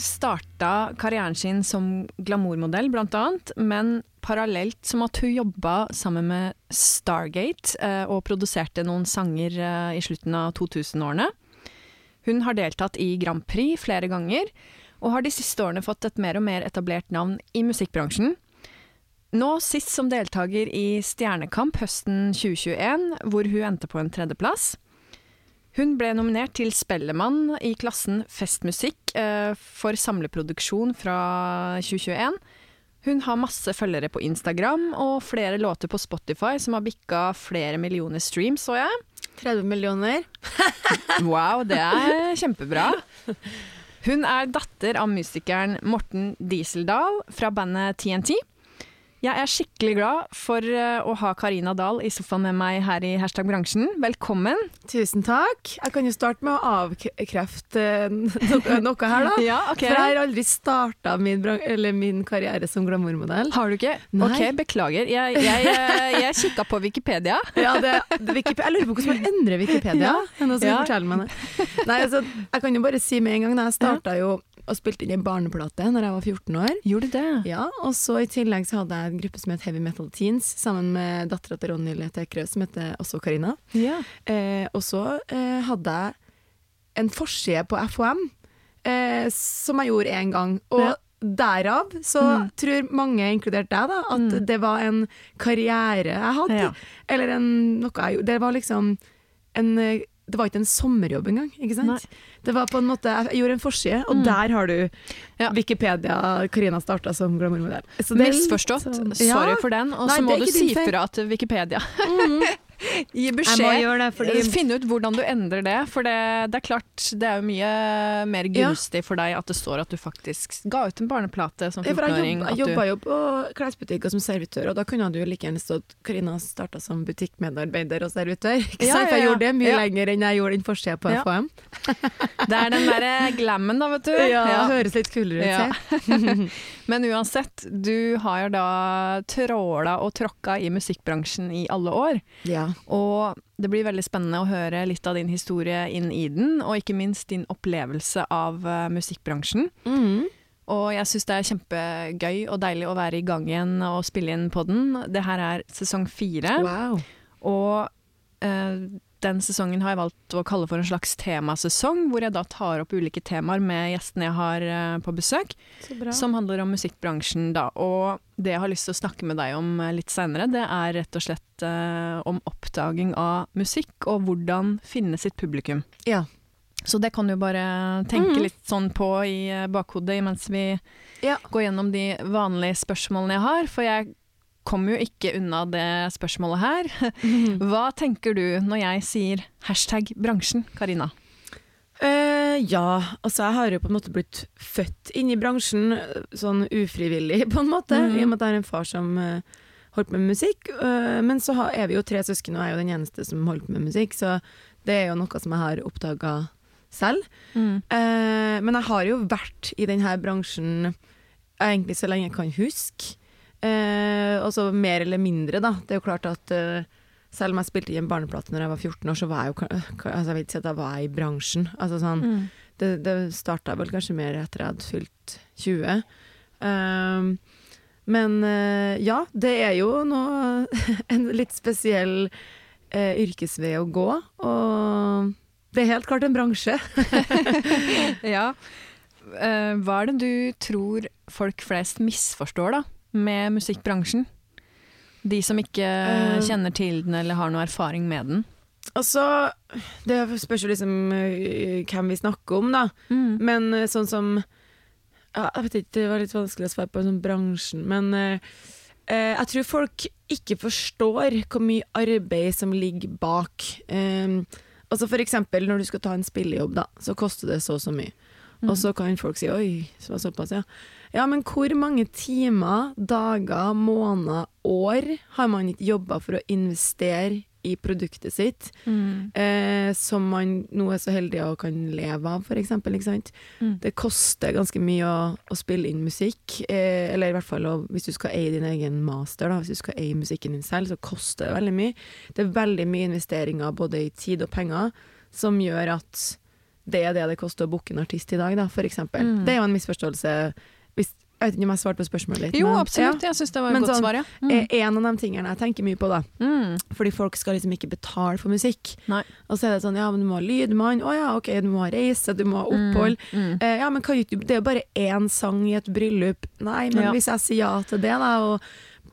starta karrieren sin som glamourmodell, blant annet, men parallelt som at hun jobba sammen med Stargate eh, og produserte noen sanger eh, i slutten av 2000-årene. Hun har deltatt i Grand Prix flere ganger, og har de siste årene fått et mer og mer etablert navn i musikkbransjen. Nå sist som deltaker i Stjernekamp høsten 2021, hvor hun endte på en tredjeplass. Hun ble nominert til Spellemann i klassen Festmusikk eh, for samleproduksjon fra 2021. Hun har masse følgere på Instagram og flere låter på Spotify som har bikka flere millioner streams, så jeg. 30 millioner. wow, det er kjempebra. Hun er datter av musikeren Morten Dieseldal fra bandet TNT. Jeg er skikkelig glad for uh, å ha Karina Dahl i sofaen med meg her i Hashtag bransjen. Velkommen. Tusen takk. Jeg kan jo starte med å avkrefte noe, noe her, da. ja, okay. For jeg har aldri starta min, min, karriere som glamourmodell. Har du ikke? Nei. Ok, beklager. Jeg, jeg, jeg, jeg kikka på Wikipedia. ja, det, det Wikipedia. Jeg lurer på hvordan man endrer Wikipedia. ja. Noen som ja. meg det. Nei, altså, jeg kan jo bare si med en gang, da. Jeg starta jo og spilte inn ei barneplate når jeg var 14 år. Gjorde du det? Ja, Og så i tillegg så hadde jeg en gruppe som het Heavy Metal Teens, sammen med dattera til Ronny Letekrø, som heter også Karina. Ja. Eh, og så eh, hadde jeg en forside på FOM, eh, som jeg gjorde én gang. Og ja. Derav så mm. tror mange, inkludert deg, da, at mm. det var en karriere jeg hadde. Ja. Eller en, noe jeg gjorde. Det var liksom en eh, det var ikke en sommerjobb engang. ikke sant? Nei. Det var på en måte, Jeg gjorde en forside, og mm. der har du. Wikipedia Karina starta som glamourmodell. Misforstått. Så, Sorry for den. Og så må du si fra til Wikipedia. Mm. Gi beskjed. Fordi... Finne ut hvordan du endrer det. For det, det, er klart, det er jo mye mer gunstig ja. for deg at det står at du faktisk ga ut en barneplate som 14-åring. Jeg, jobb, jobba jo på klesbutikk og som servitør, og da kunne du like gjerne stått Karina starta som butikkmedarbeider og servitør. Ikke ja, sant? For jeg gjorde det mye lenger enn jeg gjorde den forsida på FHM. det er den derre glammen, da, vet du. Ja, ja. høres litt kulere ut, Men uansett, du har jo da tråla og tråkka i musikkbransjen i alle år. Ja. Og det blir veldig spennende å høre litt av din historie inn i den, og ikke minst din opplevelse av uh, musikkbransjen. Mm. Og jeg syns det er kjempegøy og deilig å være i gang igjen og spille inn på den. Det her er sesong fire. Wow. Og uh, den sesongen har jeg valgt å kalle for en slags temasesong, hvor jeg da tar opp ulike temaer med gjestene jeg har uh, på besøk, som handler om musikkbransjen, da. Og det jeg har lyst til å snakke med deg om uh, litt seinere, det er rett og slett eh, om oppdaging av musikk, og hvordan finne sitt publikum. Ja. Så det kan du bare tenke mm. litt sånn på i bakhodet mens vi ja. går gjennom de vanlige spørsmålene jeg har, for jeg kommer jo ikke unna det spørsmålet her. Mhm. Hva tenker du når jeg sier hashtag bransjen, Karina? Uh, ja, altså jeg har jo på en måte blitt født inn i bransjen sånn ufrivillig, på en måte. Mm. I og med at jeg har en far som uh, holdt med musikk. Uh, men så har, er vi jo tre søsken, og jeg er jo den eneste som holdt med musikk, så det er jo noe som jeg har oppdaga selv. Mm. men jeg har jo vært i denne bransjen egentlig så lenge jeg kan huske. Eh, altså mer eller mindre, da. Det er jo klart at eh, selv om jeg spilte i en barneplate når jeg var 14 år, så var jeg jo altså Jeg vet ikke da var jeg i bransjen. Altså sånn mm. Det, det starta vel kanskje mer etter jeg hadde fylt 20. Um, ehm, men uh, ja, det er jo nå En litt spesiell uh, yrkesvei å gå, og det er helt klart en bransje. ja. Uh, hva er det du tror folk flest misforstår, da? Med musikkbransjen? De som ikke uh, kjenner til den eller har noe erfaring med den. Altså, det spørs jo liksom øh, hvem vi snakker om, da. Men øh, sånn som ja, Jeg vet ikke, det var litt vanskelig å svare på sånn bransjen, men øh, jeg tror folk ikke forstår hvor mye arbeid som ligger bak. Um, altså for eksempel når du skal ta en spillejobb, da, så koster det så og så mye. Og så kan folk si 'oi, så var såpass', ja. Ja, men hvor mange timer, dager, måneder, år har man ikke jobba for å investere i produktet sitt, eh, som man nå er så heldig å kan leve av, for eksempel. Mm. Det koster ganske mye å, å spille inn musikk, eh, eller i hvert fall å, hvis du skal eie din egen master, da, hvis du skal eie musikken din selv, så koster det veldig mye. Det er veldig mye investeringer både i tid og penger, som gjør at det er det det koster å booke en artist i dag, da, for eksempel. Mm. Det er jo en misforståelse. Jeg vet ikke om jeg svarte på spørsmålet litt. Jo, men- absolutt. Jeg syns det var et Men godt sånn, svar, ja. Ja, er en av de tingene jeg tenker mye på, da. Mm. Fordi folk skal liksom ikke betale for musikk. Nei. Og så er det sånn, ja, men du må ha lydmann, å ja, ok, du må ha reise, du må ha opphold. Mm. Eh, ja, men kan det er jo bare én sang i et bryllup. Nei, men Ja. hvis jeg sier ja til det, da, og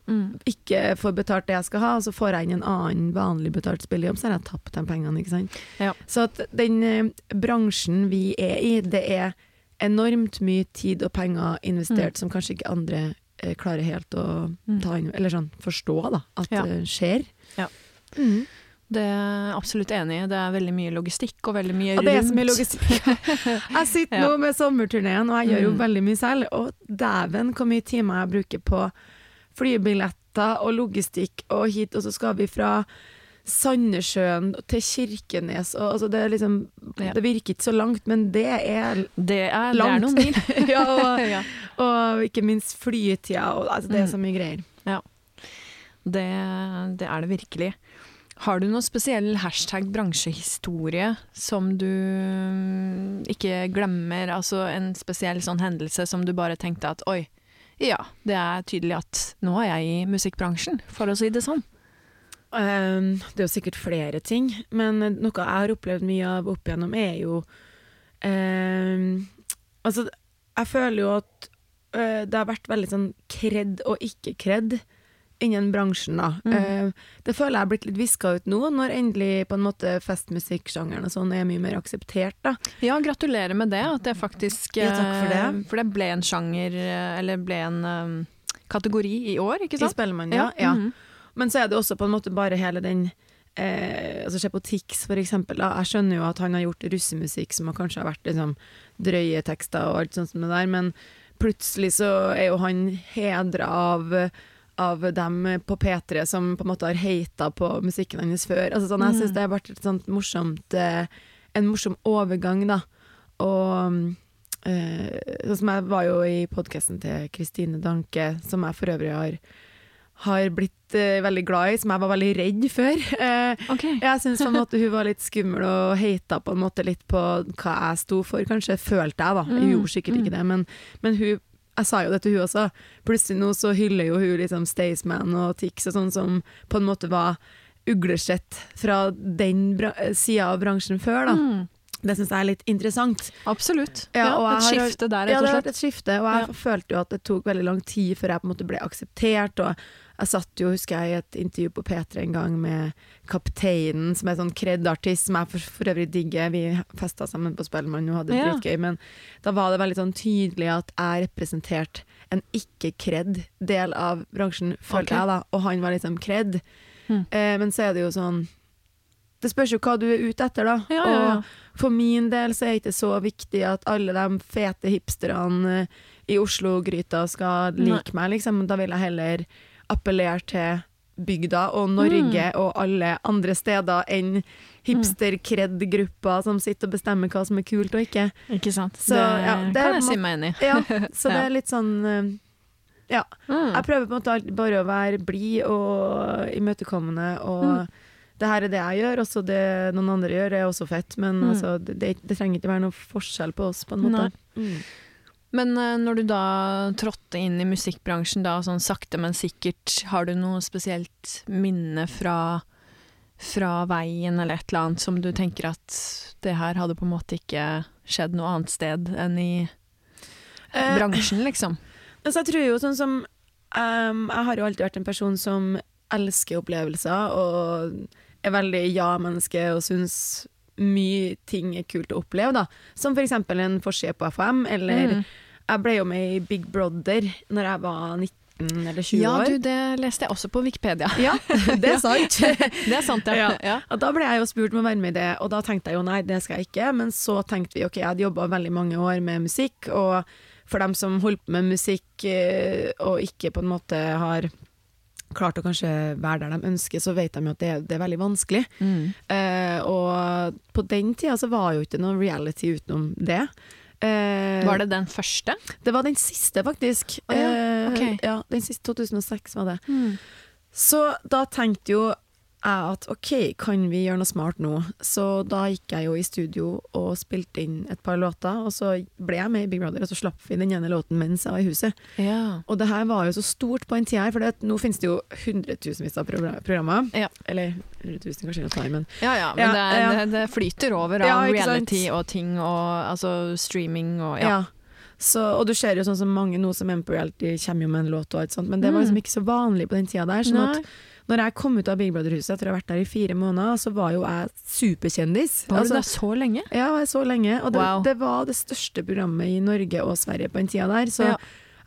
Mm. ikke får betalt det jeg skal ha, og så får jeg inn en annen vanlig betalt spillejobb, så har jeg tapt de pengene, ikke sant. Ja. Så at den eh, bransjen vi er i, det er enormt mye tid og penger investert som kanskje ikke andre eh, klarer helt å Mm. ta inn, eller sånn forstå da, at Ja. det skjer. Ja. Mm. Det er jeg absolutt enig i. Det er veldig mye logistikk og veldig mye rundt. Og det er så mye logistikk. jeg sitter Ja. nå med sommerturneen, og jeg gjør jo Mm. veldig mye selv. Og dæven hvor mye timer jeg bruker på flybilletter og logistikk og hit, og så skal vi fra Sandnessjøen til Kirkenes, og altså det liksom Ja. Det virker ikke så langt, men det er Det er, det er noen mil. ja, og, ja. og ikke minst flytida, og altså, det er Mm. så mye greier. Det, det er det virkelig. Har du noen spesiell hashtag bransjehistorie som du mm, ikke glemmer? Altså en spesiell sånn hendelse som du bare tenkte at oi, ja, det er tydelig at nå er jeg i musikkbransjen, for å si det sånn. Um, det er jo sikkert flere ting, men noe jeg har opplevd mye av opp igjennom, er jo um, Altså, jeg føler jo at uh, det har vært veldig sånn kred og ikke kred innen bransjen, da. Mm. Uh, det føler jeg har blitt litt viska ut nå, når endelig på en måte festmusikksjangeren og sånn er mye mer akseptert, da. Ja, gratulerer med det, at det faktisk Ja, for det. eh, For det ble en sjanger, eh, eller ble en kategori i år, ikke sant? I? Spellemann, ja. ja. mhm. Men så er det også på en måte bare hele den eh, altså Se på Tix, for eksempel. Da. Jeg skjønner jo at han har gjort russemusikk som har kanskje har vært liksom, drøye tekster og alt sånt som det der, men plutselig så er jo han hedra av av dem på P3 som på en måte har heita på musikken hans før. Altså, sånn, jeg Mm. syns det har vært et sånt morsomt eh, en morsom overgang, da. Og eh, sånn som jeg var jo i podkasten til Kristine Danke, som jeg for øvrig har har blitt uh, veldig glad i, som jeg var veldig redd før. Uh, okay. jeg syns hun var litt skummel og heita på en måte litt på hva jeg sto for, kanskje. Følte jeg, da. Jeg Mm, gjorde sikkert ikke det, men, men hun jeg sa jo det til hun også. Plutselig nå så hyller jo hun liksom Staysman og Tix og sånn som på en måte var uglesett fra den bra sida av bransjen før, da. Mm, Det syns jeg er litt interessant. absolutt. Ja, Ja, og et har- skifte der, Ja, det og har vært et skifte, og jeg følte jo at det tok veldig lang tid før jeg på en måte ble akseptert. Og jeg satt jo, husker jeg, i et intervju på P3 en gang med Kapteinen, som er sånn kred-artist, som jeg for, for øvrig digger. Vi festa sammen på Spellemann og hadde det Ja. dritgøy, men da var det veldig sånn tydelig at jeg representerte en ikke-kred-del av bransjen, følte okay. jeg da, og han var liksom kred. Mm. Eh, men så er det jo sånn Det spørs jo hva du er ute etter, da. Ja, ja, ja. Og for min del så er det ikke så viktig at alle de fete hipsterne eh, i Oslo-gryta skal like meg, liksom. Da vil jeg heller appellere til bygda og Norge Mm. og alle andre steder enn hipster-kred-grupper som sitter og bestemmer hva som er kult og ikke. Ikke sant. Så, det, ja, det kan jeg si meg enig i. Ja, så det er litt sånn eh, Ja. Mm. Jeg prøver på en måte alltid bare å være blid og imøtekommende, og Mm. det her er det jeg gjør, også det noen andre gjør er også fett, men Mm. altså, det, det, trenger ikke være noe forskjell på oss, på en måte. Mm. Men eh, når du da trådte inn i musikkbransjen, da, sånn sakte, men sikkert, har du noe spesielt minne fra, fra veien eller et eller annet som du tenker at det her hadde på en måte ikke skjedd noe annet sted enn i Eh, bransjen, liksom? Altså, jeg tror jo sånn som um, Jeg har jo alltid vært en person som elsker opplevelser og er veldig ja-menneske og syns mye ting er kult å oppleve, da. Som for eksempel en forside på FM, eller Mm. jeg ble jo med i Big Brother når jeg var 19 eller 20 Ja, år. du, det leste jeg også på Wikipedia. Ja, det er sant. Det er sant, ja. Ja. ja. Og da ble jeg jo spurt om å være med i det, og da tenkte jeg jo nei, det skal jeg ikke. Men så tenkte vi ok, jeg hadde jobba veldig mange år med musikk, og for dem som holdt på med musikk eh, og ikke på en måte har klart å kanskje være der de ønsker, så vet de jo at det, det er veldig vanskelig. Mm. Eh, og på den tida så var jo ikke noe reality utenom det. Eh, Var det den første? det var den siste, faktisk. Oh, ja, Eh, ok. ja, den siste 2006 var det. Så da tenkte jo jeg at ok, kan vi gjøre noe smart nå? Så da gikk jeg jo i studio og spilte inn et par låter, og så ble jeg med i Big Brother, og så slapp vi den ene låten mens jeg var i huset. Ja. Og det her var jo så stort på den tida her, for det, nå finnes det jo hundretusenvis av programmer. Ja. Eller hundretusen kanskje å men Ja, ja, men Ja, det, ja. Det, det flyter over av sant? reality og ting og altså streaming og ja. ja. Så, og du ser jo sånn som mange nå som er med på reality, kommer jo med en låt og alt sånt, men det var Mm. liksom ikke så vanlig på den tida der. Sånn Nei. at når jeg kom ut av Big Brother-huset etter å ha vært der i fire måneder, så var jo jeg superkjendis. Var du Altså, der så lenge? Ja, jeg var så lenge. Og det, Wow. det var det største programmet i Norge og Sverige på den tida der. Så Ja.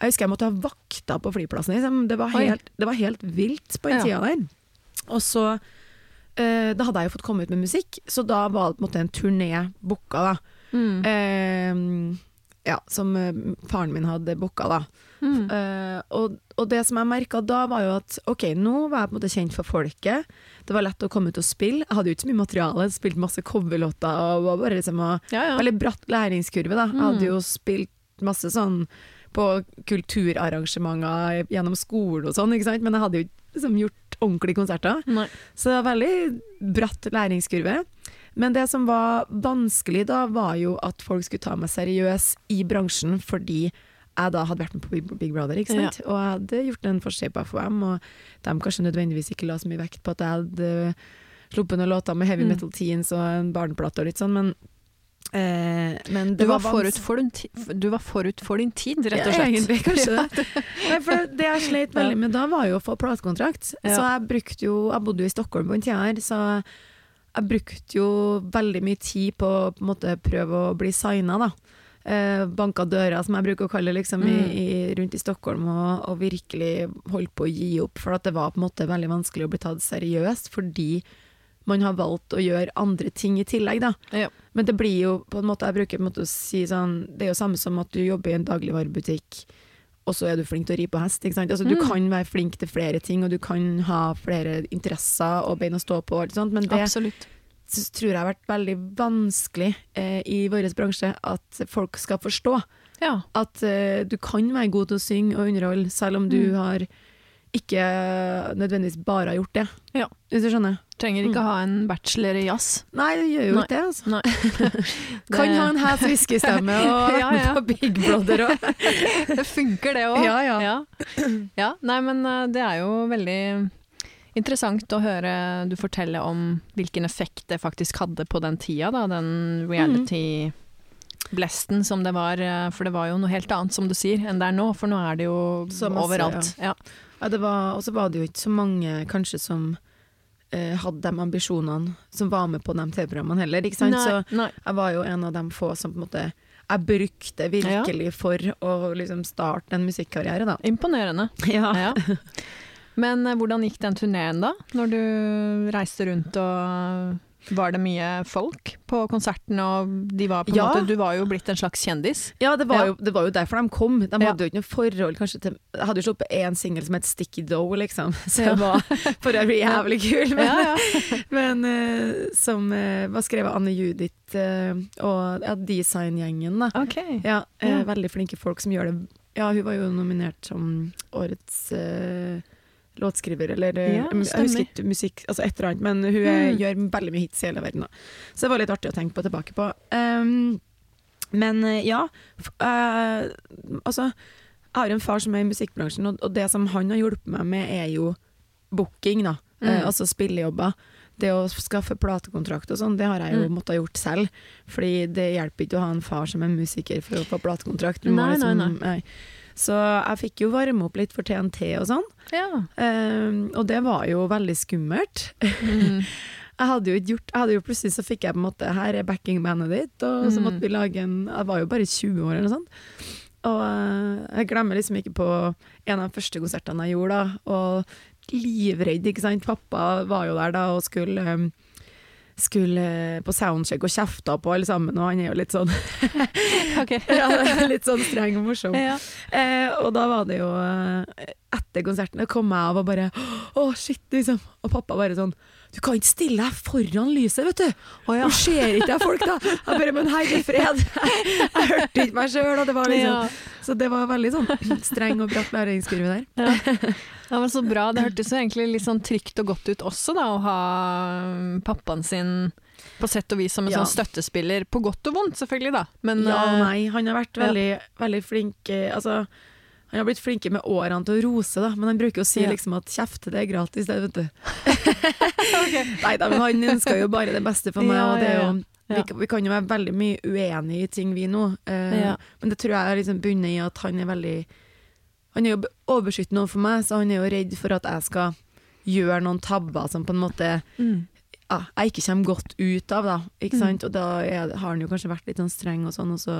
jeg husker jeg måtte ha vakta på flyplassen. Liksom. Det, var helt, det var helt vilt på den Ja. tida der. Og så eh, Da hadde jeg jo fått komme ut med musikk, så da var det på en måte en turné booka, da. Mm. Eh, ja, som eh, faren min hadde booka, da. Mm. Eh, og, og det som jeg merka da, var jo at ok, nå var jeg på en måte kjent for folket. Det var lett å komme ut og spille. Jeg hadde jo ikke så mye materiale, spilte masse coverlåter og var bare liksom og, Ja, ja. Veldig bratt læringskurve, da. Jeg Mm. hadde jo spilt masse sånn på kulturarrangementer gjennom skolen og sånn, ikke sant. Men jeg hadde jo ikke liksom gjort ordentlige konserter. Nei. Så det var veldig bratt læringskurve. Men det som var vanskelig da, var jo at folk skulle ta meg seriøs i bransjen, fordi jeg da hadde vært med på Big- Brother, ikke sant? og jeg hadde gjort en forside på FOM, og de kanskje nødvendigvis ikke la så mye vekt på at jeg hadde sluppet noen låter med heavy Mm. metal teens og en barneplate og litt sånn, men, eh, men Du var, var, forut for din du var forut for din tid, rett og slett. Ja, egentlig, kanskje det. Nei, for det jeg sleit veldig med da, var jo å få platekontrakt. Ja. Så jeg brukte jo Jeg bodde jo i Stockholm på den tida her, så jeg brukte jo veldig mye tid på å en prøve å bli signa, da. Eh, banka døra, som jeg bruker å kalle det, liksom, Mm. i, i, rundt i Stockholm, og, og virkelig holdt på å gi opp. For det var på en måte veldig vanskelig å bli tatt seriøst, fordi man har valgt å gjøre andre ting i tillegg, da. Ja. Men det blir jo på en måte, jeg bruker måte å si sånn, det er jo samme som at du jobber i en dagligvarebutikk, og så er du flink til å ri på hest. Altså, Du Mm. kan være flink til flere ting, og du kan ha flere interesser og bein å stå på, men det tror jeg har vært veldig vanskelig eh, i vår bransje, at folk skal forstå. Ja. At eh, du kan være god til å synge og underholde, selv om du Mm. har ikke nødvendigvis bare har gjort det. Ja. Hvis du skjønner? Trenger ikke ha en bachelor i jazz. Nei, det gjør jo ikke det, altså. Nei. Kan Det- ha en hes whiskystemme og Ja, ja. Big Brother òg. Det funker, det òg. Ja, ja. ja. Ja, Nei, men eh, det er jo veldig interessant å høre du fortelle om hvilken effekt det faktisk hadde på den tida, da, den reality-blesten som det var. eh, For det var jo noe helt annet, som du sier, enn det er nå. For nå er det jo masse, overalt. Ja. Ja, Ja, og så var det jo ikke så mange kanskje som eh, hadde de ambisjonene, som var med på de TV-programmene heller. Ikke sant? Så Nei, nei. jeg var jo en av de få som på en måte jeg brukte virkelig for å liksom starte en musikkarriere, da. Imponerende. Ja. Ja. Men eh, hvordan gikk den turneen da, når du reiste rundt og var det mye folk på konserten, og de var på Ja. måte Du var jo blitt en slags kjendis. Ja, det var, Ja. Jo, det var jo derfor de kom. De Ja. hadde jo ikke noe forhold kanskje til Jeg hadde jo sluppet én singel som het Sticky Dough, liksom. Så jeg var for øvrig jævlig kul. Men, Ja, ja. men uh, som uh, var skrevet av Anne Judith uh, og ja, Design-gjengen, da. Okay. Ja, Ja. Veldig flinke folk som gjør det Ja, hun var jo nominert som årets eh, låtskriver, eller eh, Ja, jeg husker musikk, altså et eller annet, men hun Mm. gjør veldig mye hits i hele verden. Da. Så det var litt artig å tenke på tilbake på. Um, men eh, ja, eh, altså Jeg har en far som er i musikkbransjen, og, og det som han har hjulpet meg med, er jo booking, da. Mm. Uh, altså spillejobber. Det å skaffe platekontrakt og sånn, det har jeg jo Mm. måttet ha gjort selv. Fordi det hjelper ikke å ha en far som er musiker for å få platekontrakt. Du må Nei, nei, liksom- nei. Så jeg fikk jo varme opp litt for TNT og sånn. Ja. Um, og det var jo veldig skummelt. Mm. Jeg hadde jo ikke gjort hadde jo Plutselig så fikk jeg på en måte Her er backingbandet ditt, og så Mm. måtte vi lage en Jeg var jo bare 20 år eller noe sånt. Og eh, jeg glemmer liksom ikke på en av de første konsertene jeg gjorde, da. Og livredd, ikke sant. Pappa var jo der da og skulle eh, skulle på soundcheck og kjefta på alle sammen, og han er jo litt sånn ja, litt sånn streng og morsom. Ja. Eh, og da var det jo eh, Etter konserten kom jeg av og bare Å, shit, liksom. Og pappa bare sånn Du kan ikke stille deg foran lyset, vet du. Å ja. Ser ikke deg folk, da. Jeg bare Men herre fred. Jeg, jeg hørte ikke meg sjøl, og det var liksom Ja. Så det var veldig sånn streng og bratt læringskurve der. Ja, men Så bra. Det hørtes jo egentlig litt sånn trygt og godt ut også, da, å ha mm, pappaen sin på sett og vis som en Ja. sånn støttespiller. På godt og vondt, selvfølgelig, da. Men Ja og eh, nei. Han har vært ja. veldig, veldig flink eh, Altså, han har blitt flink med årene til å rose, da, men han bruker å si Ja. liksom at kjefte det er gratis, det, vet du. Nei da, men han ønsker jo bare det beste for meg, Ja, og det er jo ja. vi, kan- vi kan jo være veldig mye uenige i ting, vi nå, uh, Ja. men det tror jeg liksom bunnet i at han er veldig Han er jo be- overbeskyttende overfor meg, så han er jo redd for at jeg skal gjøre noen tabber som på en måte mm. ja, jeg ikke kommer godt ut av, da. Ikke Mm. sant? Og da er, har han jo kanskje vært litt sånn streng og sånn, og så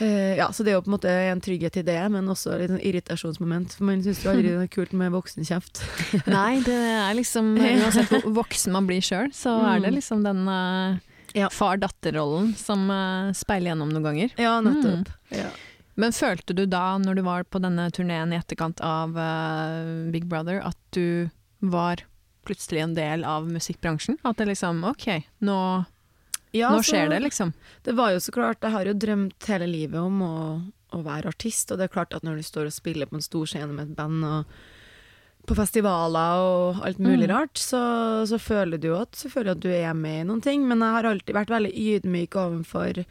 uh, Ja, så det er jo på en måte en trygghet i det, men også litt sånn irritasjonsmoment. For man syns jo aldri det er kult med voksenkjeft. Nei, det er liksom Uansett hvor voksen man blir sjøl, så er det liksom den uh, Ja. far-datter-rollen som uh, speiler gjennom noen ganger. Ja, nettopp. Ja. Men følte du da, når du var på denne turneen i etterkant av uh, Big Brother, at du var plutselig en del av musikkbransjen? At det liksom OK, nå, Ja, nå så- skjer det, liksom. Det var jo så klart, jeg har jo drømt hele livet om å, å være artist, og det er klart at når du står og spiller på en stor scene med et band og på festivaler og alt mulig Mm. rart, så, så føler du at, selvfølgelig at du er med i noen ting, men jeg har alltid vært veldig ydmyk overfor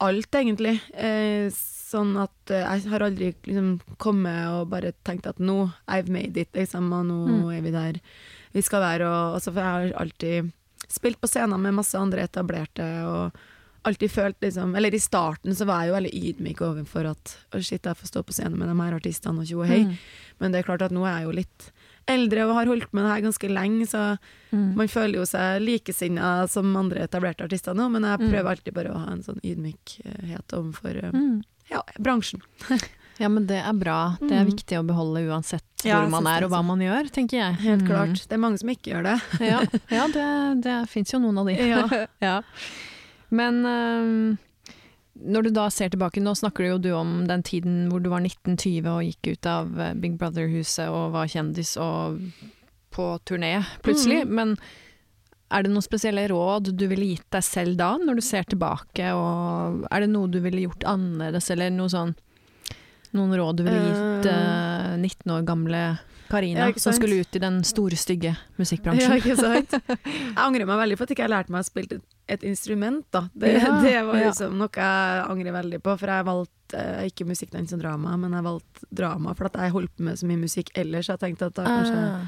alt, egentlig. Eh, sånn at eh, jeg har aldri liksom kommet og bare tenkt at nå, I've made it, liksom, og nå Mm. er vi der vi skal være. Og, altså, for jeg har alltid spilt på scener med masse andre etablerte, og alltid følt liksom Eller i starten så var jeg jo veldig ydmyk overfor at å shit, jeg får stå på scenen med de her artistene og tjo og hei. Mm. Men det er klart at nå er jeg jo litt eldre og har holdt med det her ganske lenge, så Mm. man føler jo seg likesinna som andre etablerte artister nå, men jeg Mm. prøver alltid bare å ha en sånn ydmykhet overfor eh, Mm. ja, bransjen. Ja, men det er bra. Det er Mm. viktig å beholde uansett hvor ja, man er og hva man gjør, tenker jeg. Helt Mm. klart. Det er mange som ikke gjør det. Ja, ja det, det fins jo noen av de. Ja. Men øhm, når du da ser tilbake, nå snakker du jo du om den tiden hvor du var 1920 og gikk ut av eh, Big Brother-huset og var kjendis og på turné plutselig. Mm. Men er det noen spesielle råd du ville gitt deg selv da, når du ser tilbake? Og er det noe du ville gjort annerledes, eller noe sånn noen råd du ville gitt uh, 19 år gamle Karina, Ja, som skulle ut i den store, stygge Ja, musikkbransjen? ikke sant? Jeg angrer meg veldig på at jeg ikke har lært meg å spille et, instrument. Da. Det, Ja, det var ja. liksom noe jeg angrer veldig på, for jeg valgte eh, ikke musikk, dans og drama, men jeg valgte drama for at jeg holdt på med så mye musikk ellers. Jeg tenkte at da kanskje Ah.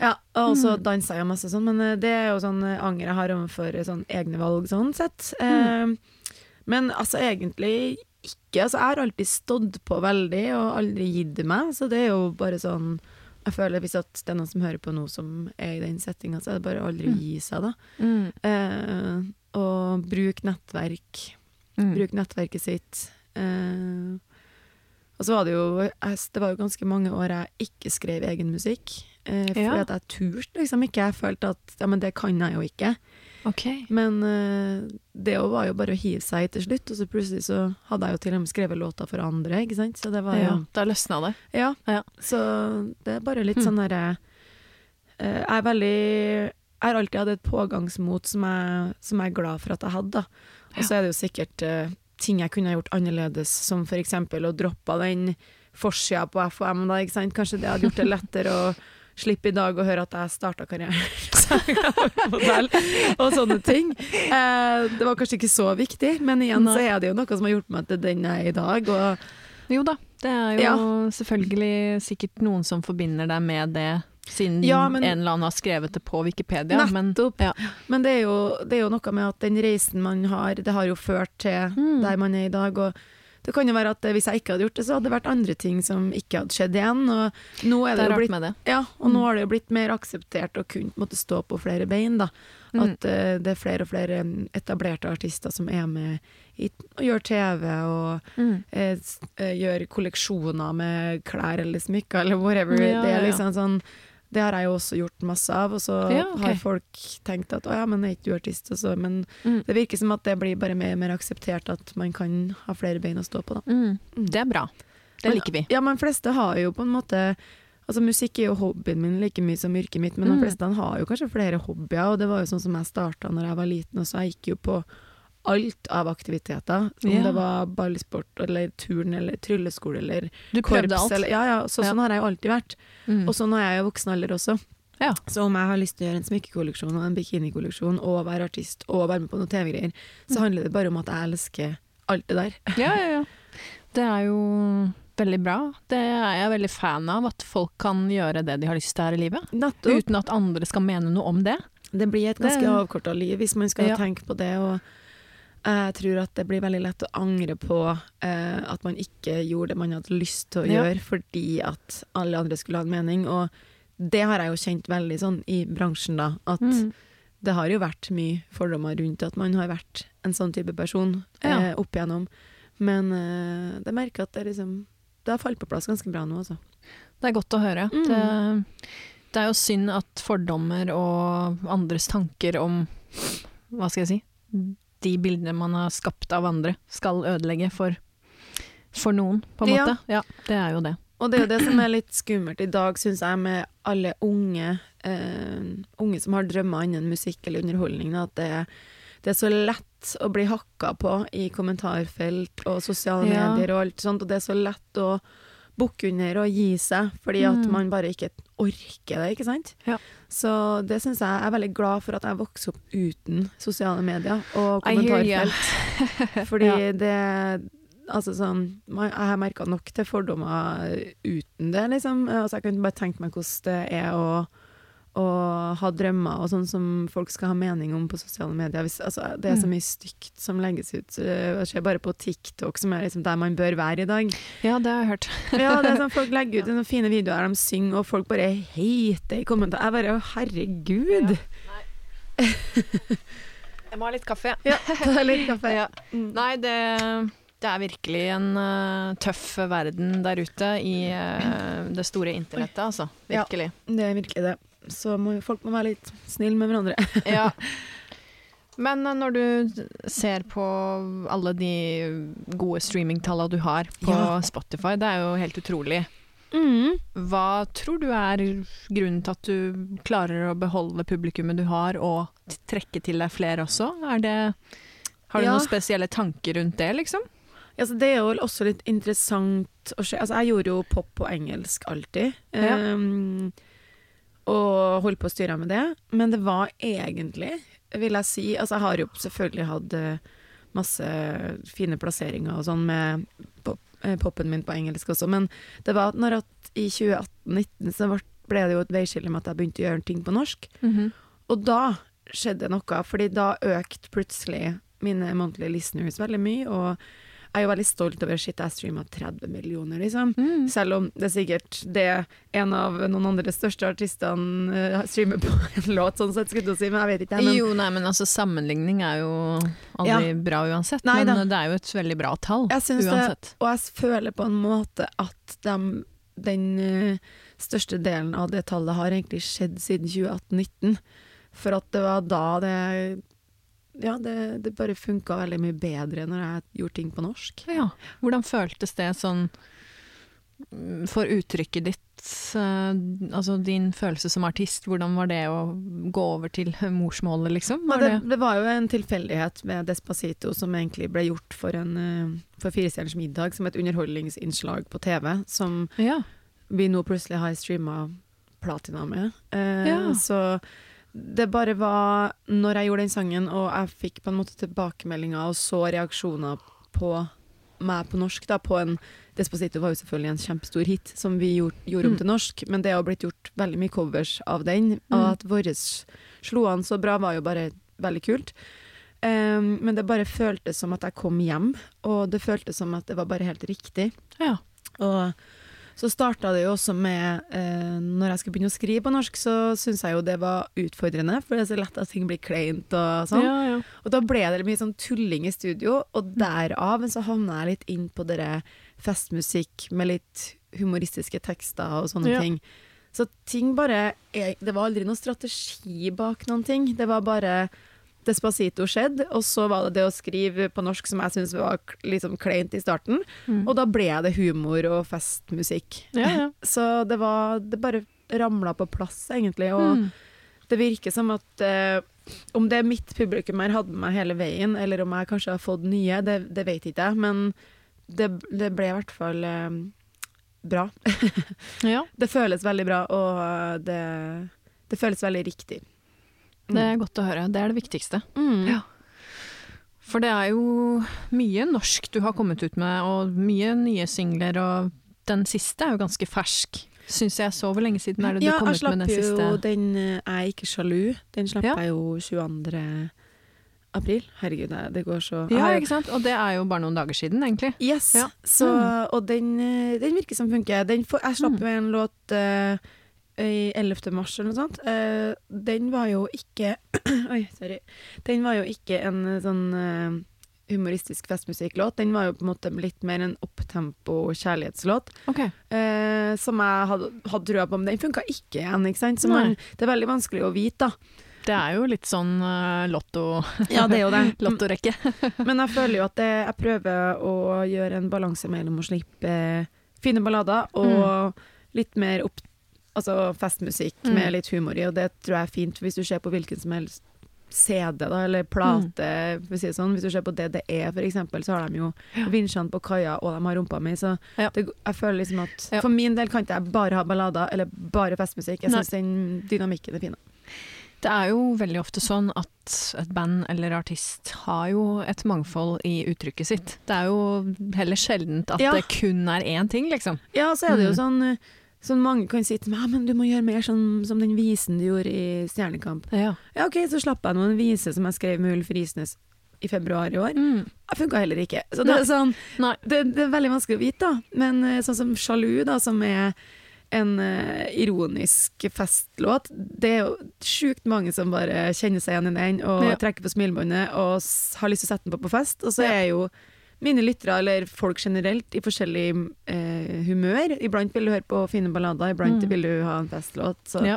Ja, og så Mm. dansa jeg masse sånn, men eh, det er jo sånn eh, anger jeg har overfor sånn egne valg sånn sett. Mm. Eh, men altså egentlig ikke. Altså jeg har alltid stått på veldig og aldri gitt meg, så det er jo bare sånn Jeg føler hvis at det er noen som hører på noe som er i den settinga, så er det bare å aldri Mm. gi seg, da. Mm. Eh, og bruk nettverk. Mm. Bruk nettverket sitt. Eh, og så var det jo Det var jo ganske mange år jeg ikke skrev egen musikk. Eh, fordi Ja. at jeg turte liksom ikke. Jeg følte at ja, men det kan jeg jo ikke. Ok. Men eh, det var jo bare å hive seg i til slutt, og så plutselig så hadde jeg jo til og med skrevet låter for andre, ikke sant. Så det var jo Ja, da løsna det. Ja. Ja. Så det er bare litt Mm. sånn derre eh, Jeg er veldig Jeg har alltid hatt et pågangsmot som jeg, som jeg er glad for at jeg hadde. Og så er det jo sikkert uh, ting jeg kunne gjort annerledes, som eksempel å droppe den forsida på FHM, da. Kanskje det hadde gjort det lettere å slippe i dag å høre at jeg starta karrieren og sånne ting. Eh, det var kanskje ikke så viktig, men igjen så er det jo noe som har gjort meg til den jeg er i dag. Og Jo da, det er jo Ja. selvfølgelig sikkert noen som forbinder deg med det, siden Ja, men- en eller annen har skrevet det på Wikipedia. Men, ja. Men det er, jo, det er jo noe med at den reisen man har, det har jo ført til Mm. der man er i dag. Og det kan jo være at eh, hvis jeg ikke hadde gjort det, så hadde det vært andre ting som ikke hadde skjedd igjen. Og nå er Det det, er jo blitt med det. ja, og nå har det jo blitt mer akseptert å kunne måtte stå på flere bein. da. Mm. At eh, det er flere og flere mm, etablerte artister som er med i, og gjør TV og Mm. uh, gjør kolleksjoner med klær eller smykker eller whatever. Ja, det er liksom sånn det har jeg jo også gjort masse av, og så Ja, okay. har folk tenkt at å ja, men er ikke du artist? Og så, men Mm. det virker som at det blir bare mer mer akseptert at man kan ha flere bein å stå på, da. Mm. Det er bra. Det Men- liker vi. Ja, men fleste har jo på en måte Altså Musikk er jo hobbyen min like mye som yrket mitt, men Mm. de fleste har jo kanskje flere hobbyer, og det var jo sånn som jeg starta når jeg var liten, og så jeg gikk jo på alt av aktiviteter. Om Ja. det var ballsport eller turn eller trylleskole eller Du korps. alt. Eller, ja, ja, så, sånn har jeg jo alltid vært. Mm. Og sånn er jeg i voksen alder også. Ja. Så om jeg har lyst til å gjøre en smykkekolleksjon og en bikinikolleksjon og være artist og være med på noen TV-greier, så handler det bare om at jeg elsker alt det der. Ja, ja, ja. Det er jo veldig bra. Det er jeg veldig fan av, at folk kan gjøre det de har lyst til her i livet. Nettopp. Uten at andre skal mene noe om det. Det blir et ganske avkorta liv hvis man skal Ja. tenke på det. og jeg tror at det blir veldig lett å angre på eh, at man ikke gjorde det man hadde lyst til å Ja. gjøre fordi at alle andre skulle ha en mening. Og det har jeg jo kjent veldig sånn i bransjen, da. At Mm. det har jo vært mye fordommer rundt at man har vært en sånn type person Ja. eh, opp igjennom. Men eh, det merker at det liksom Det har falt på plass ganske bra nå, altså. Det er godt å høre. Mm. Det, det er jo synd at fordommer og andres tanker om Hva skal jeg si De bildene man har skapt av andre, skal ødelegge for, for noen, på en måte. Ja, det er jo det. Og det er jo det som er litt skummelt i dag, syns jeg, med alle unge eh, Unge som har drømmer innen musikk eller underholdning. At det, det er så lett å bli hakka på i kommentarfelt og sosiale Ja. medier og alt sånt, og det er så lett å bukke under og gi seg, fordi at Mm. man bare ikke orker det, ikke sant? Ja. Så det syns jeg jeg er veldig glad for at jeg vokste opp uten sosiale medier og kommentarfelt. Fordi det Altså sånn Jeg har merka nok til fordommer uten det, liksom. Altså, jeg kan bare tenke meg hvordan det er å, å ha drømmer og sånn som folk skal ha mening om på sosiale medier. Hvis, altså, det er så Mm. mye stygt som legges ut. Det skjer bare på TikTok, som er liksom der man bør være i dag. Ja, det har jeg hørt. Ja, det er sånn Folk legger ut noen fine videoer der de synger, og folk bare hater i kommentarer. Jeg bare Herregud! Jeg må ha litt kaffe. Ja, ta litt kaffe. Ja. Nei, det, det er virkelig en uh, tøff verden der ute i uh, det store internettet, altså. Ja. Virkelig. Det er virkelig det. Så må, folk må være litt snille med hverandre. Ja. Men eh, når du ser på alle de gode streamingtallene du har på Ja. Spotify, det er jo helt utrolig. Mm. Hva tror du er grunnen til at du klarer å beholde publikummet du har, og trekke til deg flere også? Det, har du Ja. noen spesielle tanker rundt det, liksom? Altså, det er jo også litt interessant å se. Altså, jeg gjorde jo pop på engelsk alltid. Ja. Um, og holdt på å styre med det. Men det var egentlig, vil jeg si Altså, jeg har jo selvfølgelig hatt eh, masse fine plasseringer og sånn med pop, eh, popen min på engelsk også, men det var når at i 2018-2019 så ble- det jo et veiskille med at jeg begynte å gjøre ting på norsk. Og da skjedde noe, fordi da økte plutselig mine monthly listeners veldig mye, og jeg er jo veldig stolt over shit, jeg streama 30 millioner, liksom. Mm. Selv om det er sikkert det en av noen andre største artistene eh, streamer på en låt, sånn sett, skulle jeg si, men jeg vet ikke. Men, Jo, nei, men altså sammenligning er jo aldri bra uansett. Nei men det er jo et veldig bra tall syns det- uansett. og jeg føler på en måte at de, den uh, største delen av det tallet har egentlig skjedd siden 2018-19. For at det var da det Ja, det, det bare funka veldig mye bedre når jeg gjorde ting på norsk. Ja. Hvordan føltes det sånn mm, for uttrykket ditt, eh, altså din følelse som artist, hvordan var det å gå over til morsmålet, liksom? Var det, det, det var jo en tilfeldighet med Despacito som egentlig ble gjort for en eh, for Fire stjerners middag, som et underholdningsinnslag på TV, som ja. vi nå plutselig har streama platina med. Eh, Ja. Så det bare var Når jeg gjorde den sangen, og jeg fikk på en måte tilbakemeldinger og så reaksjoner på meg på norsk, da, på en Despacito var jo selvfølgelig en kjempestor hit som vi gjorde, gjorde om Mm. til norsk, men det har blitt gjort veldig mye covers av den, Mm. og at våre slo an så bra, var jo bare veldig kult. Um, men det bare føltes som at jeg kom hjem, og det føltes som at det var bare helt riktig. Ja. Og så starta det jo også med eh, Når jeg skulle begynne å skrive på norsk, så syntes jeg jo det var utfordrende, for det er så lett at ting blir kleint og sånn. Ja, ja. Og da ble det mye sånn tulling i studio, og derav så havna jeg litt inn på dere festmusikk med litt humoristiske tekster og sånne Ja. ting. Så ting bare Det var aldri noen strategi bak noen ting. Det var bare Despacito skjedde, og så var det det å skrive på norsk som jeg syntes var liksom kleint i starten. Mm. Og da ble det humor og festmusikk. Ja, ja. Så det var Det bare ramla på plass, egentlig. Og Mm. det virker som at eh, om det er mitt publikum her hadde med meg hele veien, eller om jeg kanskje har fått nye, det, det vet ikke jeg. Men det, det ble i hvert fall eh, bra. ja. Det føles veldig bra, og det, det føles veldig riktig. Det er godt å høre. Det er det viktigste. Mm. Ja. For det er jo mye norsk du har kommet ut med, og mye nye singler, og den siste er jo ganske fersk. Syns jeg så hvor lenge siden er det du Ja, kom ut med slapp siste? jo jeg den jo, Jeg er ikke sjalu. Den slapp Ja. jeg jo 22. april. Herregud, det- går så Ja, ikke sant? Og det er jo bare noen dager siden, egentlig. Yes. Ja. Så, og den, eh, den virker som funker. Den jeg slapp Mm. jo en låt eh, i 11. mars eller noe sånt. uh, den var jo ikke Oi, sorry. Den var jo ikke en eh, sånn uh, humoristisk festmusikklåt. Den var jo på en måte litt mer en opptempo kjærlighetslåt. Ok. Uh, som jeg hadde, hadde trua på, men den funka ikke igjen. Ikke sant? Man, det er veldig vanskelig å vite, da. Det er jo litt sånn lotto, Ja, det er jo det. lottorekke. Men jeg føler jo at det, jeg prøver å gjøre en balanse mellom å slippe fine ballader og litt mer opp, altså festmusikk Mm. med litt humor i, og det tror jeg er fint hvis du ser på hvilken som helst CD da, eller plate, for å si det sånn. Hvis du ser på DDE for eksempel, så har de jo Ja. vinsjene på kaia, og de har rumpa mi, så Ja. det, jeg føler liksom at Ja. for min del kan ikke jeg bare ha ballader eller bare festmusikk. Jeg syns den dynamikken er fin. Det er jo veldig ofte sånn at et band eller artist har jo et mangfold i uttrykket sitt. Det er jo heller sjeldent at Ja. det kun er én ting, liksom. Ja, så er det jo Mm. sånn Sånn mange kan si til meg men du må gjøre mer sånn som den visen du gjorde i Stjernekamp. Ja. Ja, ok, så slapp jeg nå en vise som jeg skrev med Ulf Risnes i februar i år. Mm. Det funka heller ikke. Så det er, sånn, det, det er veldig vanskelig å vite, da. Men eh, sånn som Sjalu, da, som er en uh, ironisk festlåt, det er jo sjukt mange som bare kjenner seg igjen i den og Ja. trekker på smilebåndet og har lyst til å sette den på på fest. Og så Ja. er jo mine lyttere, eller folk generelt, i forskjellig eh, humør. Iblant vil du høre på fine ballader, iblant Mm. vil du ha en festlåt. Så Ja.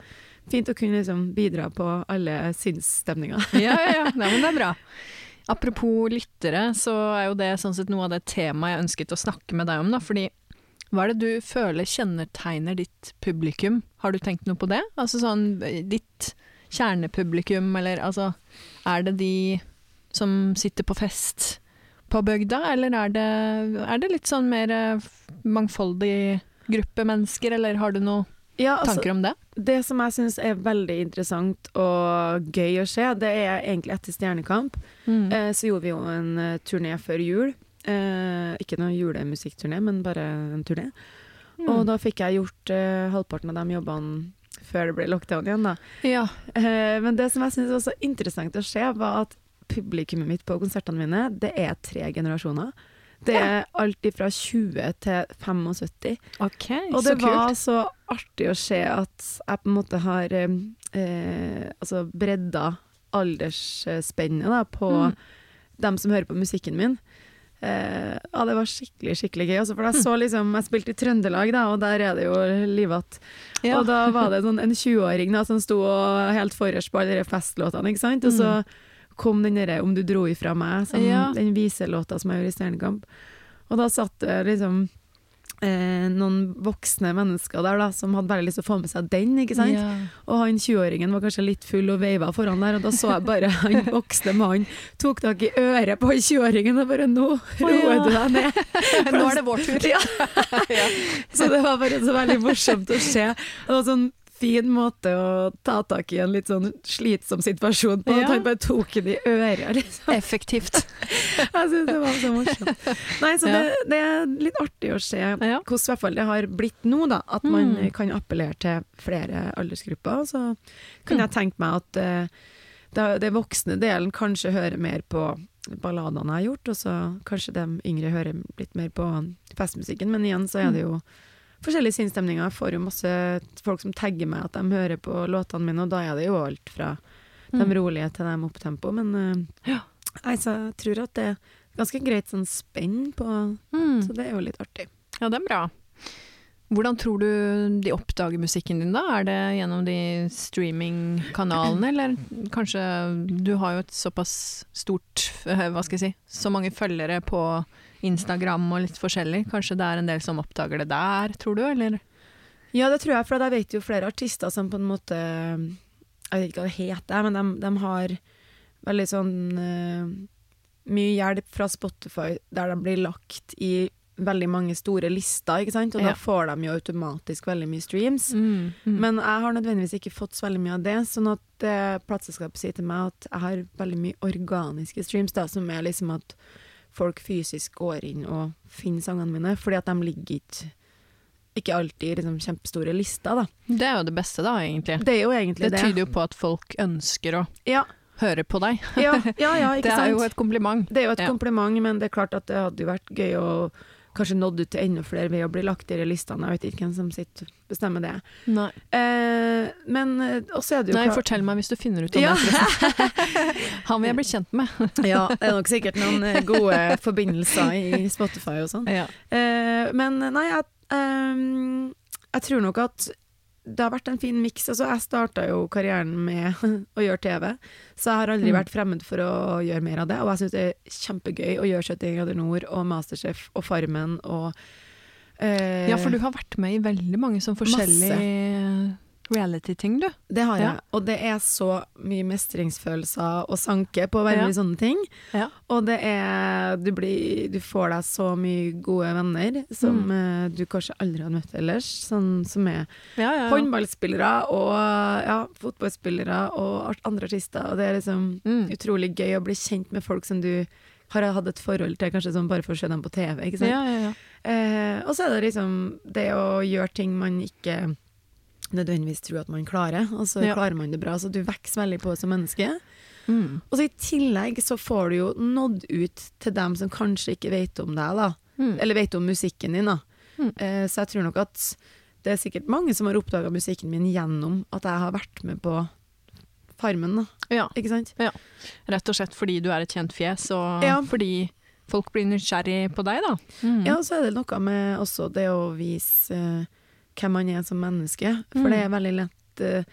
fint å kunne liksom bidra på alle sinnsstemninger. ja, ja, ja. Nei, men det er bra. Apropos lyttere, så er jo det sånn sett noe av det temaet jeg ønsket å snakke med deg om. Da, fordi hva er det du føler kjennetegner ditt publikum? Har du tenkt noe på det? Altså sånn ditt kjernepublikum, eller altså Er det de som sitter på fest på bygda, eller er det, er det litt sånn mer eh, mangfoldig gruppe mennesker, eller har du noen Ja, altså, tanker om det? Det som jeg syns er veldig interessant og gøy å se, det er egentlig etter Stjernekamp. Mm. Eh, så gjorde vi jo en eh, turné før jul. Eh, ikke noe julemusikkturné, men bare en turné. Mm. Og da fikk jeg gjort eh, halvparten av de jobbene før det ble lockdown igjen, da. Ja. Eh, men det som jeg syns var så interessant å se, var at publikummet mitt på konsertene mine, det er tre generasjoner. Det er alt fra 20 til 75. Ok, Og så det var så artig å se at jeg på en måte har eh, eh, altså bredda aldersspennet da, på Mm. dem som hører på musikken min. Eh, ja, det var skikkelig skikkelig gøy. Altså, for jeg så liksom, jeg spilte i Trøndelag, da, og der er det jo livat. Ja. Og da var det sånn en 20-åring som sto og helt forrest på alle de festlåtene, ikke sant? Og så kom den derre 'Om du dro ifra meg', som. Ja. den viselåta som jeg gjorde i Stjernekamp. Og da satt det liksom eh, noen voksne mennesker der da, som hadde veldig lyst til å få med seg den, ikke sant? Ja. Og han 20-åringen var kanskje litt full og veiva foran der, og da så jeg bare han voksne mannen tok tak i øret på han 20-åringen og bare 'Nå roer du deg ned'. Nå er det vår tur. Ja. Så det var bare så veldig morsomt å se. Var sånn fin måte å ta tak i en litt sånn slitsom situasjon på. Ja. At han bare tok den i øret, liksom. Effektivt. Jeg synes det var så morsomt. Nei, så Ja. det, det er litt artig å se hvordan i hvert fall det har blitt nå, da. At man Mm. kan appellere til flere aldersgrupper. Så kan jeg tenke meg at uh, det, det voksne delen kanskje hører mer på balladene jeg har gjort, og så kanskje de yngre hører litt mer på festmusikken. Men igjen så er det jo forskjellige sinnsstemninger. Jeg får jo masse folk som tagger meg at de hører på låtene mine, og da er det jo alt fra de Mm. rolige til de opptempo. Men uh, Ja. jeg tror at det er ganske greit sånn spenn på Mm. Så det er jo litt artig. Ja, det er bra. Hvordan tror du de oppdager musikken din, da? Er det gjennom de streamingkanalene, eller kanskje Du har jo et såpass stort eh, Hva skal jeg si Så mange følgere på Instagram og litt forskjellig. Kanskje det er en del som oppdager det der, tror du, eller? Ja, det tror jeg, for jeg vet jo flere artister som på en måte Jeg vet ikke hva det heter, men de, de har veldig sånn uh, mye hjelp fra Spotify der de blir lagt i veldig mange store lister, ikke sant? Og Ja. da får de jo automatisk veldig mye streams. Mm. Men jeg har nødvendigvis ikke fått så veldig mye av det, sånn at eh, plateselskapet sier til meg at jeg har veldig mye organiske streams, da, som er liksom at folk fysisk går inn og finner sangene mine, fordi at de ligger ikke ikke alltid liksom, kjempestore lister, da. det er jo det beste, da, egentlig. Det er jo egentlig Det det. tyder jo på at folk ønsker å Ja, høre på deg. ja, ja, ja ikke Det er sant? jo et kompliment. Det er jo et Ja. kompliment, men det er klart at det hadde jo vært gøy å kanskje nådd ut til enda flere ved å bli lagt i de listene. Jeg vet ikke hvem som sitter bestemmer det. Nei, Eh, men eh, også er det jo Nei fortell meg hvis du finner ut om Ja. det. Han vil jeg bli kjent med. Ja, det er nok sikkert noen eh, gode forbindelser i Spotify og sånn. Ja. Eh, men nei, jeg, um, jeg tror nok at det har vært en fin miks. Altså, jeg starta jo karrieren med å gjøre TV, så jeg har aldri Mm. vært fremmed for å gjøre mer av det. Og jeg syns det er kjempegøy å gjøre 71 grader nord og Masterchef og Farmen og eh, ja, for du har vært med i veldig mange sånn forskjellige reality-ting, du. Det har jeg. Ja. Og det er så mye mestringsfølelser og sanke på veldig Ja. i sånne ting. Ja. Og det er du, blir, du får deg så mye gode venner som Mm. eh, du kanskje aldri hadde møtt ellers. Sånn som er Ja, ja, ja. håndballspillere og ja, fotballspillere og andre artister. Og det er liksom Mm. utrolig gøy å bli kjent med folk som du har hatt et forhold til, kanskje sånn bare for å se dem på TV. Ikke sant? Ja, ja, ja. Eh, og så er det liksom det å gjøre ting man ikke nødvendigvis tror at man klarer, og så Ja. klarer man det bra. Så du vokser veldig på som menneske. Mm. Og så i tillegg så får du jo nådd ut til dem som kanskje ikke vet om deg, da. Mm. Eller vet om musikken din, da. Mm. Eh, så jeg tror nok at det er sikkert mange som har oppdaga musikken min gjennom at jeg har vært med på Farmen, da. Ja, Ikke sant? rett og slett fordi du er et kjent fjes, og Ja. fordi folk blir nysgjerrig på deg, da. Mm. Ja, og så er det noe med også det å vise eh, hvem man er som menneske. For Mm. det er veldig lett uh,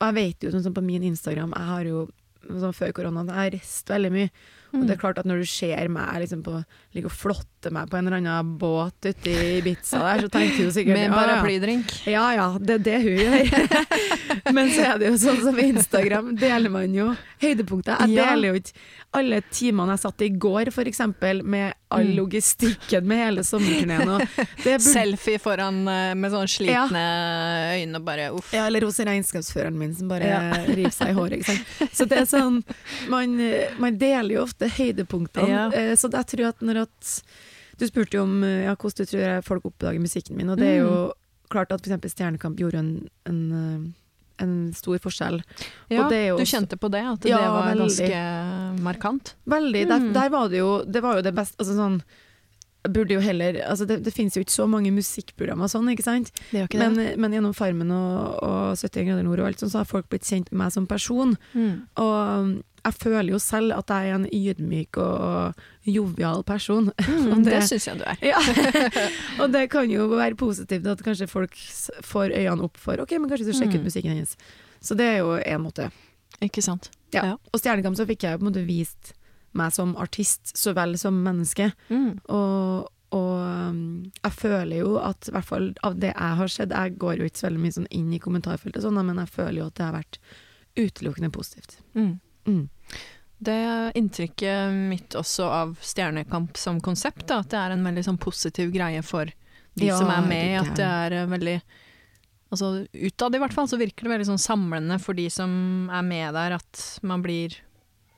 Og jeg vet jo, sånn som på min Instagram, jeg har jo sånn før korona, jeg har reist veldig mye. Og Mm. det er klart at når du ser meg liksom på Ligger og flotter meg på en eller annen båt ute i Ibiza der, så tenker du sikkert Med en paraplydrink? ja. Ja ja, det er det hun gjør. Men så er det jo sånn som Instagram, deler man jo høydepunkter. Jeg deler jo ikke alle timene jeg satt i går, eksempel, med all Mm. logistikken med hele sommerturneen. burde- Selfie foran eh, med sånne slitne øyne og bare uff. Ja, eller hos regnskapsføreren min som bare Ja. river seg i håret. Så det er sånn Man, man deler jo ofte høydepunktene. Ja. Eh, Så jeg tror at når at Du spurte jo om eh, ja, hvordan du tror folk oppdager musikken min, og det er jo klart at f.eks. Stjernekamp gjorde en, en, en stor forskjell. Ja, Og det jo du kjente på det, at Ja, det var veldig. ganske markant. Veldig. Der, Mm. der var det jo Det var jo det beste altså sånn, Burde jo heller altså Det, det finnes jo ikke så mange musikkprogrammer sånn, ikke sant? Ikke Men, men gjennom Farmen og, og 71 grader nord og alt sånn, så har folk blitt kjent med meg som person. Mm. Og jeg føler jo selv at jeg er en ydmyk og jovial person. Mm, det det- syns jeg du er. Ja. og det kan jo være positivt at kanskje folk får øynene opp for Ok, men kanskje du sjekker Mm. ut musikken hennes. Så det er jo en måte. Ikke sant. Ja. Og Stjernekamp så fikk jeg på en måte vist meg som artist så vel som menneske. Mm. Og, og um, jeg føler jo at i hvert fall av det jeg har sett Jeg går jo ikke så veldig mye sånn inn i kommentarfeltet, sånn, men jeg føler jo at det har vært utelukkende positivt. Mm. Mm. Det er inntrykket mitt også av Stjernekamp som konsept, da, at det er en veldig sånn positiv greie for de Ja, som er med. At det er eh, veldig Altså utad i hvert fall, så virker det veldig sånn samlende for de som er med der, at man blir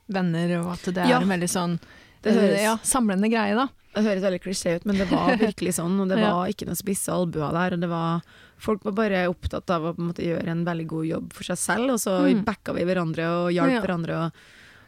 venner, og at det er Ja, en veldig sånn det høres- ja, samlende greie, da. Det høres veldig klisjé ut, men det var virkelig sånn. Og det var ikke noen spisse albuer der. Og det var, folk var bare opptatt av å på en måte, gjøre en veldig god jobb for seg selv, og så Mm. backa vi hverandre og hjalp Ja. hverandre. Og,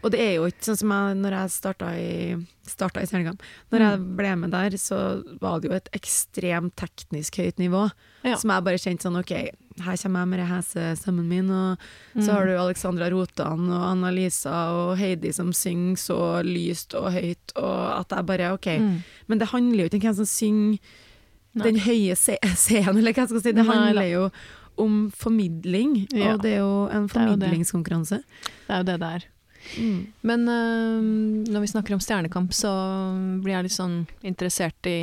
og det er jo ikke sånn som jeg, når jeg starta i, starta i Stjernekamp. Når Mm. jeg ble med der, så var det jo et ekstremt teknisk høyt nivå. Ja. Som jeg bare kjente sånn OK, her kommer jeg med den hese stemmen min, og Mm. så har du Alexandra Rotan og Anna-Lisa og Heidi som synger så lyst og høyt, og at jeg bare OK. Mm. Men det handler jo ikke om hvem som synger Nei. den høye scenen, eller hva jeg skal si. Det handler jo om formidling, og det er jo en formidlingskonkurranse. Det er jo det det er. Mm. Men uh, når vi snakker om Stjernekamp, så blir jeg litt sånn interessert i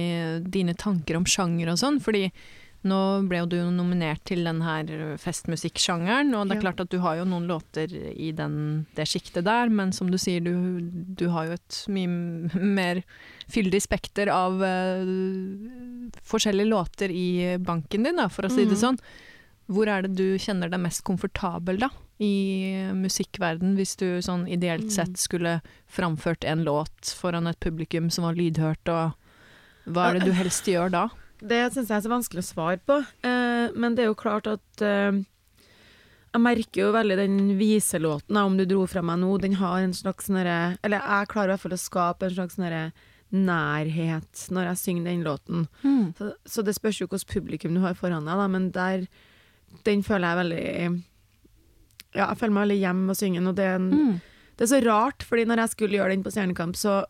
dine tanker om sjanger og sånn. Fordi nå ble jo du nominert til den her festmusikksjangeren, og det er Ja. klart at du har jo noen låter i den, det sjiktet der, men som du sier, du, du har jo et mye mer fyldig spekter av uh, forskjellige låter i banken din, da, for å si det Mhm. sånn. Hvor er det du kjenner deg mest komfortabel da, i musikkverden, hvis du sånn ideelt Mm. sett skulle framført en låt foran et publikum som var lydhørt, og hva er det du helst gjør da? Det syns jeg er så vanskelig å svare på, eh, men det er jo klart at eh, jeg merker jo veldig den viselåten, om du dro fra meg nå, den har en slags sånn Eller jeg klarer i hvert fall å skape en slags sånn nærhet når jeg synger den låten. Så, så det spørs jo hvilket publikum du har foran deg, da, men der Den føler jeg veldig Ja, jeg føler meg veldig hjemme og å synge den, og det er, en, Mm. det er så rart, fordi når jeg skulle gjøre den på Stjernekamp, så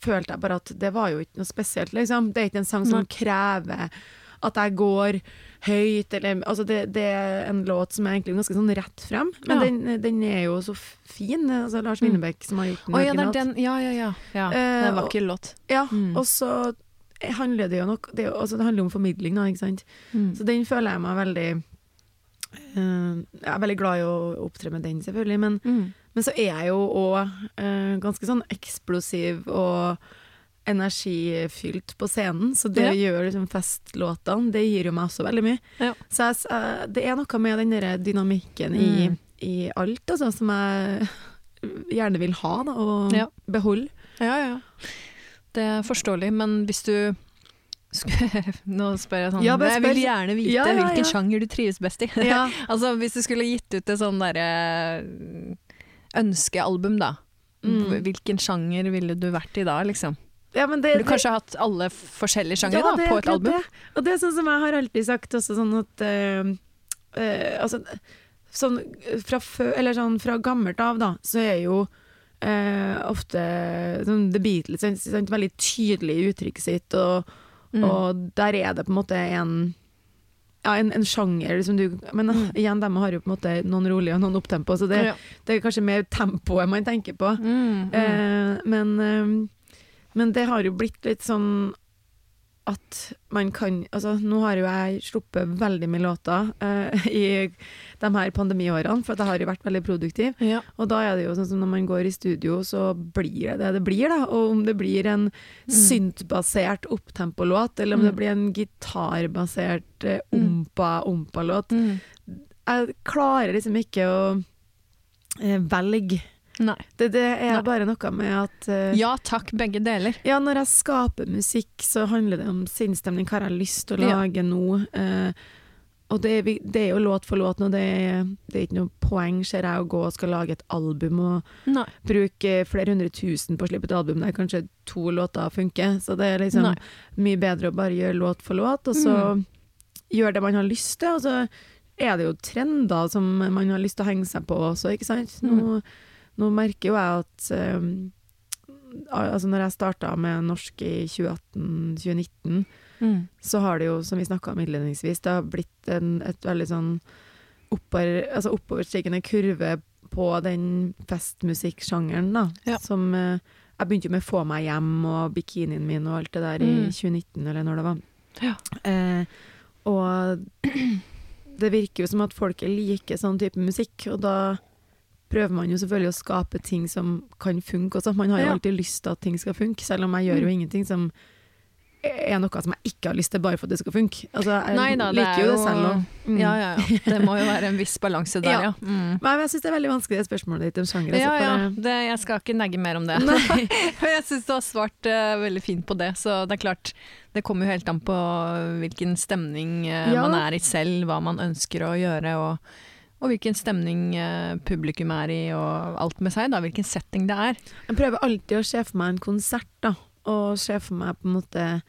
følte jeg bare at det var jo ikke noe spesielt, liksom. Det er ikke en sang som Nei. krever at jeg går høyt, eller Altså, det, det er en låt som er egentlig ganske sånn rett frem, men Ja. den, den er jo så fin. Altså Lars Mm. Som har gjort den Oh, ja, det den. Ja, ja, ja. ja det er en Eh, vakker låt. Ja, Mm. og så handler det jo nok det, altså det handler om formidling, da, ikke sant. Mm. Så den føler jeg meg veldig Jeg er veldig glad i å opptre med den, selvfølgelig, men, Mm. men så er jeg jo òg ganske sånn eksplosiv og energifylt på scenen, så det Ja. å gjøre liksom festlåtene, det gir jo meg også veldig mye. Ja. Så jeg, eh, det er noe med den der dynamikken i, Mm. i alt, altså, som jeg gjerne vil ha da, og Ja. beholde. Ja, ja. Det er forståelig, men hvis du Nå spør jeg sånn Ja, spør, Jeg vil gjerne vite Ja, ja, hvilken sjanger du trives best i. Altså, hvis du skulle gitt ut et sånn derre ønskealbum, da. Mm. Hvilken sjanger ville du vært i da, liksom? Ja, men det, Du kanskje har hatt alle forskjellige sjangere Ja, på et album? Det. Og det er sånn som jeg har alltid sagt også, sånn at eh, eh, Altså, sånn fra Eller sånn fra gammelt av, da, så er jo eh, ofte sånn The Beatles sant, veldig tydelig i uttrykket sitt, og, Mm. og der er det på en måte en ja, en, en sjanger som du Men Mm. igjen, de har jo på en måte noen rolige og noen opptempo, så det, Ja. det er kanskje mer tempoet man tenker på. Mm, mm. Eh, men, eh, men det har jo blitt litt sånn at man kan Altså, nå har jo jeg sluppet veldig mye låter uh, i de her pandemiårene, for jeg har jo vært veldig produktiv. ja. Og da er det jo sånn som når man går i studio, så blir det det det blir, da. Og om det blir en syntbasert opptempolåt, eller om det Mm. blir en gitarbasert eh, Mm. ompa-ompa-låt Mm. Jeg klarer liksom ikke å uh, velge. Nei. Det, det er Nei. bare noe med at uh, Ja takk, begge deler. Ja, når jeg skaper musikk, så handler det om sinnsstemning. Hva har jeg lyst til å Ja. lage nå? Uh, og det det er jo låt for låt nå. Det det er ikke noe poeng, ser jeg, å gå og skal lage et album og Nei. bruke flere hundre tusen på å slippe et album der kanskje to låter funker. Så det er liksom Nei. mye bedre å bare gjøre låt for låt, og så gjøre det man har lyst til. Og så er det jo trender som man har lyst til å henge seg på også, ikke sant. Nå, nå merker jo jeg at um, altså når jeg starta med norsk i 2018-2019, Mm. så har det jo, som vi snakka om innledningsvis, det har blitt en, et veldig sånn oppover, altså oppoverstigende kurve på den festmusikksjangeren, da. Ja. Som uh, Jeg begynte jo med Få meg hjem og bikinien min og alt det der i Mm. 2019, eller når det var. Ja. Eh, og det virker jo som at folk liker sånn type musikk, og da prøver man jo selvfølgelig å skape ting som kan funke også. Man har jo Ja. alltid lyst til at ting skal funke, selv om jeg gjør jo Mm. ingenting som er noe som jeg ikke har lyst til bare for at det skal funke. Altså, jeg Nei da, liker er jo det selv òg. Mm. Ja, ja, ja. Det må jo være en viss balanse der, ja. Ja. Mm. Men jeg syns det er veldig vanskelig det spørsmålet ditt om sjanger. Ja, altså, ja. Det, jeg skal ikke negge mer om det. Nei. jeg syns du har svart uh, veldig fint på det. Så det er klart, det kommer jo helt an på hvilken stemning uh, Ja. man er i selv, hva man ønsker å gjøre, og, og hvilken stemning eh, publikum er i, og alt med seg, da. Hvilken setting det er. Jeg prøver alltid å se for meg en konsert, da. Og se for meg på en måte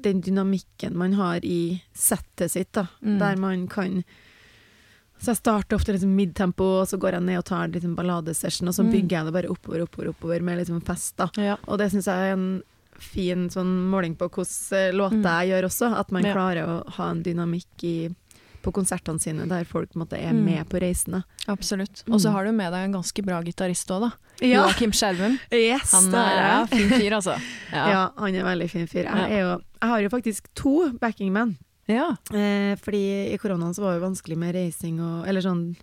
den dynamikken man har i settet sitt, da. Mm. Der man kan Så jeg starter ofte liksom midtempo, og så går jeg ned og tar en liten balladesession, og så Mm. bygger jeg det bare oppover, oppover, oppover med liksom fest, da. Ja. Og det syns jeg er en fin sånn måling på hvordan låter Mm. jeg gjør også. At man Ja. klarer å ha en dynamikk i, på konsertene sine der folk måtte, er Mm. med på reisene. Absolutt. Mm. Og så har du med deg en ganske bra gitarist òg, da. Ja. Joakim Skjervum. Yes, Han er ja, fin fyr, altså. Ja. Ja. han er veldig fin fyr. Jeg, jo, jeg har jo faktisk to backingmen. ja. Eh, fordi i koronaen så var det vanskelig med reising og Eller sånn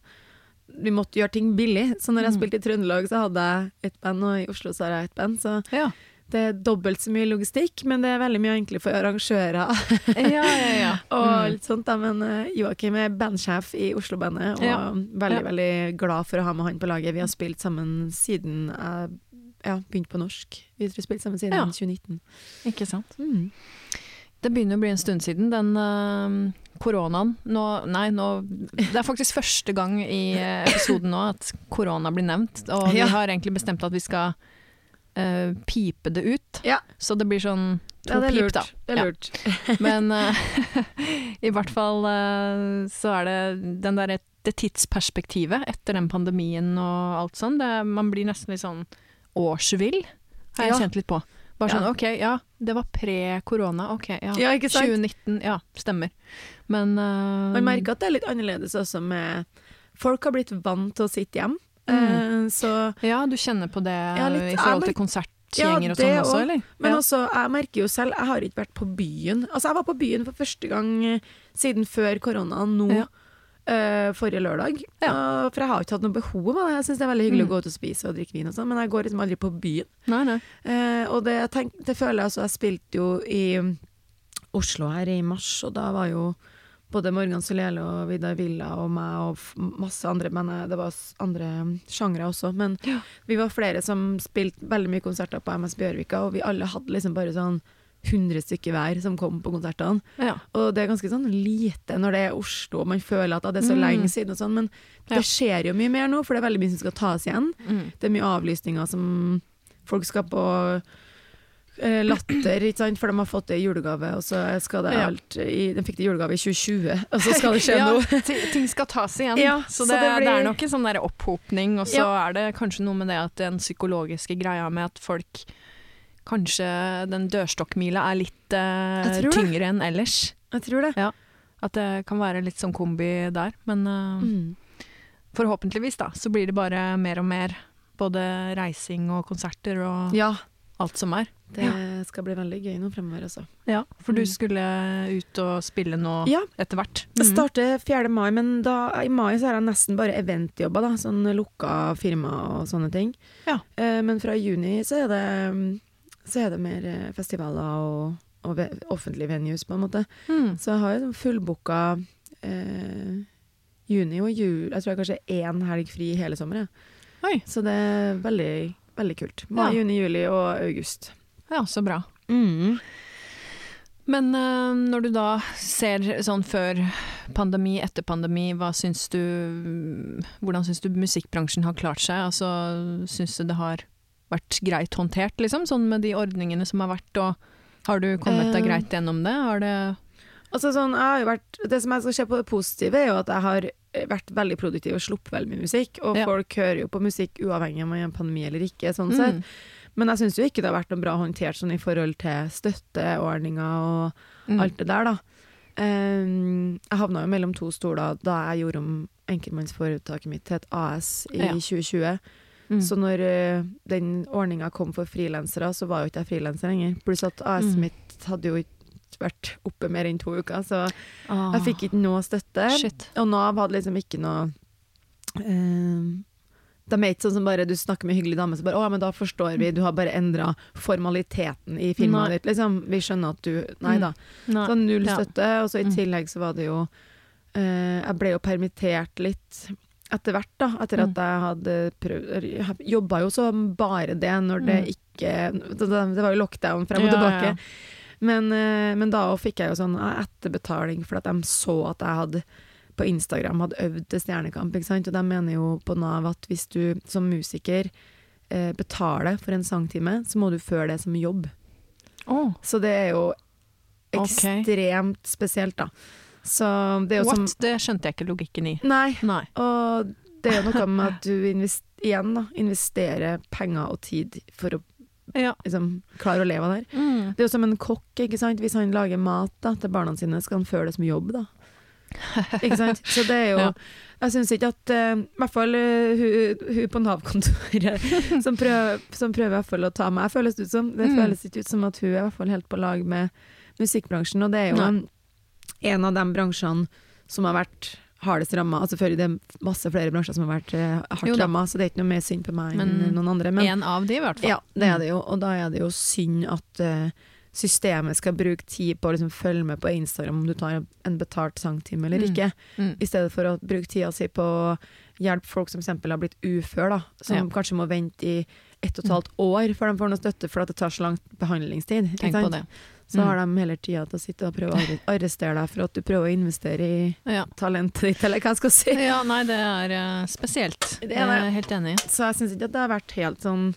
Vi måtte gjøre ting billig. Så når jeg Mm. spilte i Trøndelag, så hadde jeg et band, og i Oslo så har jeg et band. Så Ja. Det er dobbelt så mye logistikk, men det er veldig mye enklere for arrangører. ja, ja, ja. og Mm. litt sånt da, Men eh, Joakim er bandsjef i Oslo-bandet, og Ja. veldig Ja. veldig glad for å ha med han på laget. Vi har spilt sammen siden jeg ja, begynte på norsk. Vi har spilt sammen siden Ja. 2019. Ikke sant. Mm. Det begynner å bli en stund siden, den uh, koronaen. Nå, nei, nå Det er faktisk første gang i eh, episoden nå at korona blir nevnt. Og vi har egentlig bestemt at vi skal eh, pipe det ut. Ja. Så det blir sånn to Ja, det pip, lurt. da. Det er Ja. lurt. Men uh, i hvert fall uh, så er det den der, det tidsperspektivet etter den pandemien og alt sånn. Det, man blir nesten litt sånn årsvill, har jeg Ja. kjent litt på. Bare sånn Ja. ok, ja, det var pre-korona, ok, ja. Ja, ikke sant? 2019, ja, stemmer. Men Man merker at det er litt annerledes også med Folk har blitt vant til å sitte hjem, Mm. eh, så Ja, du kjenner på det Ja, litt. i forhold til konsert? Ja, og det sånn også, også. eller? Men ja. også, jeg merker jo selv, jeg har ikke vært på byen. Altså, jeg var på byen for første gang eh, siden før korona, nå Ja. uh, forrige lørdag. Ja. Uh, for jeg har ikke hatt noe behov av det. Jeg syns det er veldig hyggelig Mm. å gå ut og spise og drikke vin og sånn, men jeg går liksom aldri på byen. Nei, nei. Uh, og det, tenk, det føler jeg altså Jeg spilte jo i Oslo her i mars, og da var jo både Morgan Solele og Vidar Villa og meg og masse andre Men eh, det var andre sjangre også. Men Ja. vi var flere som spilte veldig mye konserter på MS Bjørvika, og vi alle hadde liksom bare sånn 100 stykker hver som kom på konsertene. Ja. Og det er ganske sånn lite når det er Oslo, og man føler at ah, det er så Mm. lenge siden og sånn, men Ja. det skjer jo mye mer nå, for det er veldig mye som skal tas igjen. Mm. Det er mye avlysninger som folk skal på latter, ikke sant, for de har fått det i julegave, og så skal det alt i, De fikk det i julegave i 2020, og så skal det skje ja, noe. ting skal tas igjen. Ja, så, så det, det blir- det er nok en sånn der opphopning, og så Ja. er det kanskje noe med det at den psykologiske greia med at folk Kanskje den dørstokkmila er litt eh, det. tyngre enn ellers. Jeg tror det. At det kan være litt sånn kombi der. Men uh, Mm. forhåpentligvis da, så blir det bare mer og mer. Både reising og konserter og Ja, alt som er. det skal bli veldig gøy nå fremover også. Ja, For du Mm. skulle ut og spille nå Ja, etter hvert? Jeg Mhm. starter 4. mai, men da, i mai så har jeg nesten bare eventjobber, da. Sånn lukka firma og sånne ting. Ja. Eh, men fra juni så er det, mm, så er det mer eh, festivaler og, og ve offentlige venues, på en måte. Mm. Så jeg har jo fullbooka eh, juni og jul Jeg tror jeg kanskje én helg fri hele sommeren. Så det er veldig, veldig kult. Mai, Ja. juni, juli og august. Ja, så bra. Mm. Men uh, når du da ser sånn før pandemi, etter pandemi, hva syns du Hvordan syns du musikkbransjen har klart seg? Altså, syns du det har vært greit håndtert, liksom? Sånn med de ordningene som har vært, og har du kommet deg Eh. greit gjennom det? Har det Altså sånn, vært, det som jeg skal se på det positive, er jo at jeg har vært veldig produktiv og sluppet veldig mye musikk. Og Ja. folk hører jo på musikk uavhengig av om det er en pandemi eller ikke. sånn Mm. sett. Men jeg syns jo ikke det har vært noe bra håndtert sånn i forhold til støtteordninger og Mm. alt det der, da. Um, jeg havna jo mellom to stoler da jeg gjorde om enkeltmannsforetaket mitt til et AS i Ja. 2020. Mm. Så når uh, den ordninga kom for frilansere, så var jo ikke jeg frilanser lenger. Pluss at AS Mm. mitt hadde jo ikke vært oppe mer enn to uker, så Ah, jeg fikk ikke noe støtte. Shit. Og Nav hadde liksom ikke noe eh, De er ikke sånn som bare du snakker med en hyggelig dame, så bare 'Å, men da forstår vi, du har bare endra formaliteten i firmaet Nei. ditt', liksom. Vi skjønner at du Nei da. Nei. Så null Ja. støtte, og så i Mm. tillegg så var det jo eh, Jeg ble jo permittert litt etter hvert, da. Etter Mm. at jeg hadde prøvd jobba jo som bare det når det Mm. ikke Det var jo lockdown frem og Ja, tilbake. ja. Men, eh, men da fikk jeg jo sånn eh, etterbetaling for at de så at jeg hadde på Instagram hadde øvd til Stjernekamp. Ikke sant? Og de mener jo på Nav at hvis du som musiker eh, betaler for en sangtime, så må du føre det som jobb. Oh. Så det er jo ekstremt ekstremt spesielt, da. Så det er jo what? som Det skjønte jeg ikke logikken i. Nei. Nei. Og det er jo noe med at du igjen da, investerer penger og tid for å Ja. liksom, klarer å leve av det her. Mm. Det er jo som en kokk, ikke sant. Hvis han lager mat da, til barna sine, skal han føle det som jobb, da. Ikke sant? Så det er jo Ja. Jeg syns ikke at eh, I hvert fall uh, hun, hun på Nav-kontoret som, prøver- som prøver i hvert fall å ta meg, føles det ut som. Det Mm. føles ikke ut som at hun er i hvert fall helt på lag med musikkbransjen. Og det er jo en, en av de bransjene som har vært hardest ramma. Altså, selvfølgelig det er masse flere bransjer som har vært uh, hardt ramma, så det er ikke noe mer synd på meg Men enn noen andre. Men En av de, i hvert fall. ja, det er det jo. Og da er det jo synd at uh, systemet skal bruke tid på å liksom følge med på Instagram om du tar en betalt sangtime eller Mm. ikke, Mm. i stedet for å bruke tida si på å hjelpe folk som f.eks. har blitt ufør, da, som Ja. kanskje må vente i ett og et halvt år før de får noe støtte for at det tar så lang behandlingstid. Tenk på det. Så Mm. har de heller tida til å sitte og prøve å arrestere deg for at du prøver å investere i Ja. talentet ditt, eller hva jeg skal si. ja, nei, det er eh, spesielt. Det er Jeg helt enig. Så jeg syns ikke at det har vært helt sånn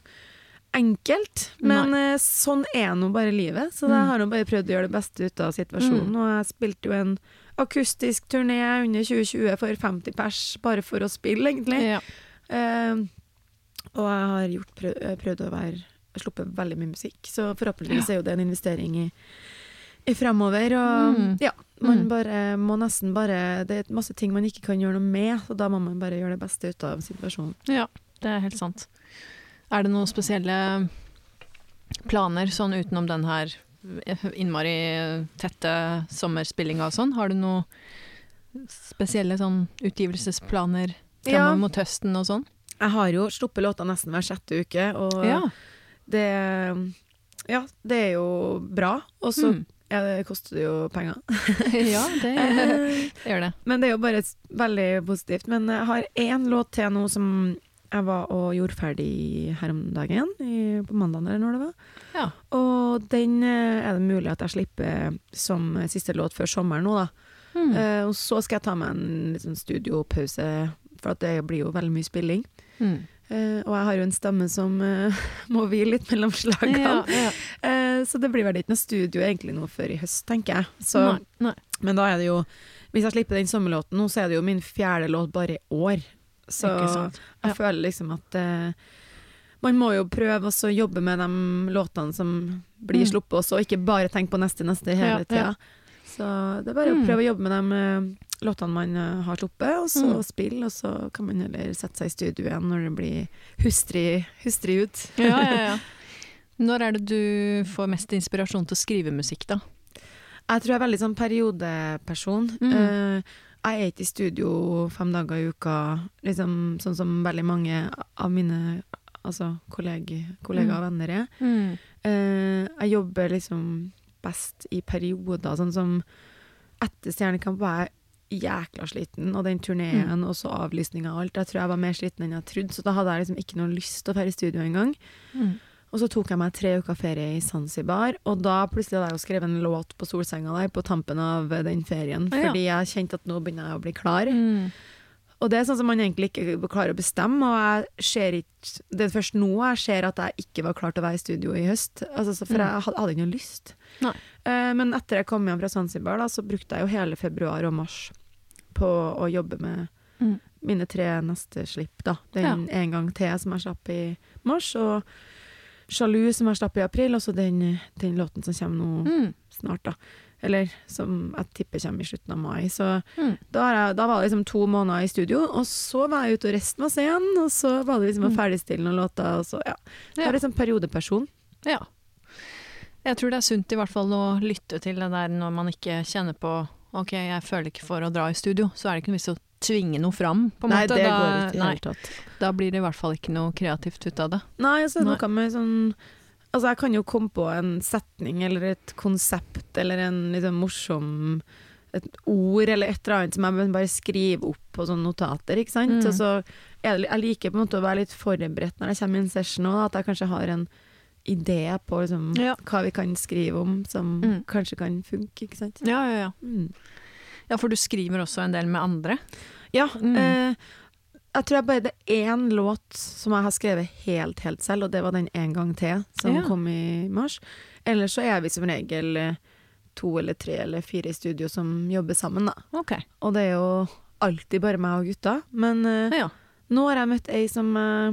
enkelt. Men nei. sånn er nå bare livet. Så jeg Mm. har nå bare prøvd å gjøre det beste ut av situasjonen. Og jeg spilte jo en akustisk turné under 2020 for 50 pers, bare for å spille, egentlig. Ja. Uh, og jeg har gjort, prøv, eh, prøvd å være sluppet veldig mye musikk, så forhåpentligvis er jo det en investering i, i fremover. Og Mm. ja, man Mm. bare må nesten bare Det er masse ting man ikke kan gjøre noe med, så da må man bare gjøre det beste ut av situasjonen. ja, det er helt sant. Er det noen spesielle planer sånn utenom den her innmari tette sommerspillinga og sånn? Har du noen spesielle sånn utgivelsesplaner Ja. framover mot høsten og sånn? Jeg har jo sluppet låter nesten hver sjette uke, og Ja. Det Ja, det er jo bra. Og så Mm. ja, det koster det jo penger. ja, det det gjør det. Men det er jo bare veldig positivt. Men jeg har én låt til nå som jeg var og gjorde ferdig her om dagen, i, på mandag eller når det var. Ja. Og den eh, er det mulig at jeg slipper som siste låt før sommeren nå, da. Mm. Uh, og så skal jeg ta meg en liten studiopause, for det blir jo veldig mye spilling. Mm. Eh, og jeg har jo en stemme som uh, må hvile litt mellom slagene. Ja, ja. Uh, så det blir vel ikke noe studio egentlig nå før i høst, tenker jeg. Så, Nei, nei. men da er det jo Hvis jeg slipper den sommerlåten nå, så er det jo min fjerde låt bare i år. Så. Ja. jeg føler liksom at man må jo prøve å jobbe med de låtene som blir Mm. sluppet også, og ikke bare tenke på neste, neste hele tida. Så det er bare å Mm. prøve å jobbe med de eh, låtene man eh, har sluppet, og så Mm. spille, og så kan man heller sette seg i studio igjen når det blir hustrig, hustrig ut. Ja, ja, ja. Når er det du får mest inspirasjon til å skrive musikk, da? Jeg tror jeg er veldig sånn periodeperson. Mm. Uh, jeg er ikke i studio fem dager i uka, liksom, sånn som veldig mange av mine altså, kolleg kollegaer og venner er. Eh, jeg jobber liksom best i perioder, sånn som etter Stjernekamp var jeg jækla sliten, og den turneen og så avlysninga og alt. Jeg tror jeg var mer sliten enn jeg trodde, så da hadde jeg liksom ikke noe lyst til å dra i studio engang. Mm. Og så tok jeg meg tre uker ferie i Zanzibar, og da plutselig hadde jeg jo skrevet en låt på solsenga der på tampen av den ferien, Ah, ja. fordi jeg kjente at nå begynner jeg å bli klar. Mm. Og det er sånn som man egentlig ikke klarer å bestemme, og jeg ikke Det er først nå jeg ser at jeg ikke var klar til å være i studio i høst, altså, for Mm. jeg hadde, hadde ikke noe lyst. Nei. Eh, men etter jeg kom hjem fra Zanzibar, da, så brukte jeg jo hele februar og mars på å jobbe med Mm. mine tre neste slipp, da. Den En gang til som jeg slapp i mars, og Sjalu som jeg slapp i april, og så den, den låten som kommer nå Mm. snart, da. Eller som jeg tipper kommer i slutten av mai. Så Mm. da, jeg, da var det liksom to måneder i studio, og så var jeg ute og reiste masse scenen, Og så var det liksom å Mm. ferdigstille noen låter, og så ja. Jeg Ja. er liksom periodeperson. Ja. Jeg tror det er sunt i hvert fall å lytte til det der når man ikke kjenner på Ok, jeg føler ikke for å dra i studio, så er det ikke noe vits å tvinge noe fram, på en Nei, måte. det da, går ikke nei, tatt. da blir det i hvert fall ikke noe kreativt ut av det. Nei, altså Nei. noe med sånn Altså, jeg kan jo komme på en setning eller et konsept eller en liksom morsom et ord eller et eller annet som jeg bare skriver opp på sånne notater, ikke sant. Mm. Og så er jeg liker på en måte å være litt forberedt når jeg kommer i en session òg, at jeg kanskje har en idé på liksom, Ja. hva vi kan skrive om som Mm. kanskje kan funke, ikke sant. Ja, ja, ja. Mm. Ja, for du skriver også en del med andre. Ja, Mm. eh, jeg tror jeg bare det er én låt som jeg har skrevet helt, helt selv, og det var den En gang til, som Ja. kom i mars. Ellers så er vi som regel eh, to eller tre eller fire i studio som jobber sammen, da. Okay. Og det er jo alltid bare meg og gutta. Men eh, Ja. nå har jeg møtt ei som, eh,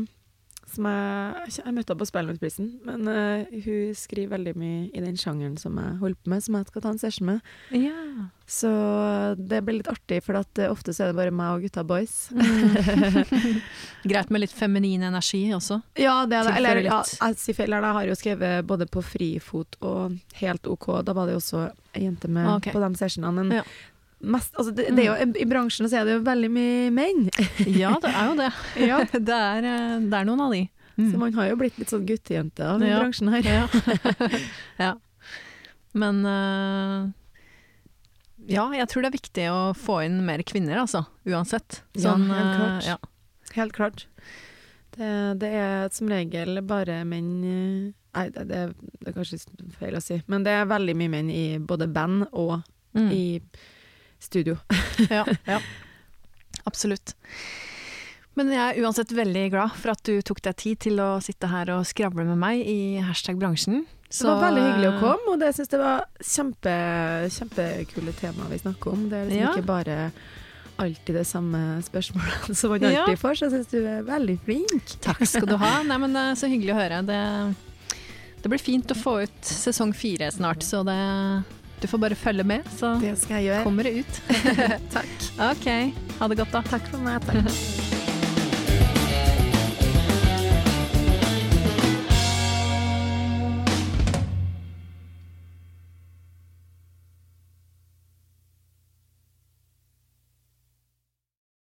som jeg, jeg møtte henne på Spellemannprisen, men uh, hun skriver veldig mye i den sjangeren som jeg holder på med, som jeg skal ta en session med. ja. Så det blir litt artig, for at uh, ofte så er det bare meg og gutta boys. Greit med litt feminin energi også. Ja, det er det. Eller, ja, jeg sier feil her, jeg har jo skrevet både på frifot og helt OK. Da var det jo også ei jente med okay. på de sessionene. Men Ja. Mest, altså det, det jo, i bransjen så er det jo veldig mye menn. Ja, det er jo det. ja. Det er, eh, det er noen av de. Mm. Så man har jo blitt litt sånn guttejente av den Ja. bransjen her. Ja. ja. Men uh, ja, jeg tror det er viktig å få inn mer kvinner, altså. Uansett. Ja, helt eh, klart. ja. Helt klart. Det, det er som regel bare menn Nei, det, det, det er kanskje feil å si, men det er veldig mye menn i både band og Mm. i studio. ja, ja. Absolutt. Men jeg er uansett veldig glad for at du tok deg tid til å sitte her og skravle med meg i hashtag bransjen. Så det var veldig hyggelig å komme, og det syns jeg var kjempe, kjempekule temaer vi snakker om. Det er liksom Ja. ikke bare alltid det samme spørsmålet som man Ja. alltid får, så jeg syns du er veldig flink. Takk skal du ha. Nei, men eh, Så hyggelig å høre. Det, det blir fint å få ut sesong fire snart, så det, du får bare følge med, så Det skal jeg gjøre. kommer det ut. Takk. OK. Ha det godt, da. Takk for meg. Takk.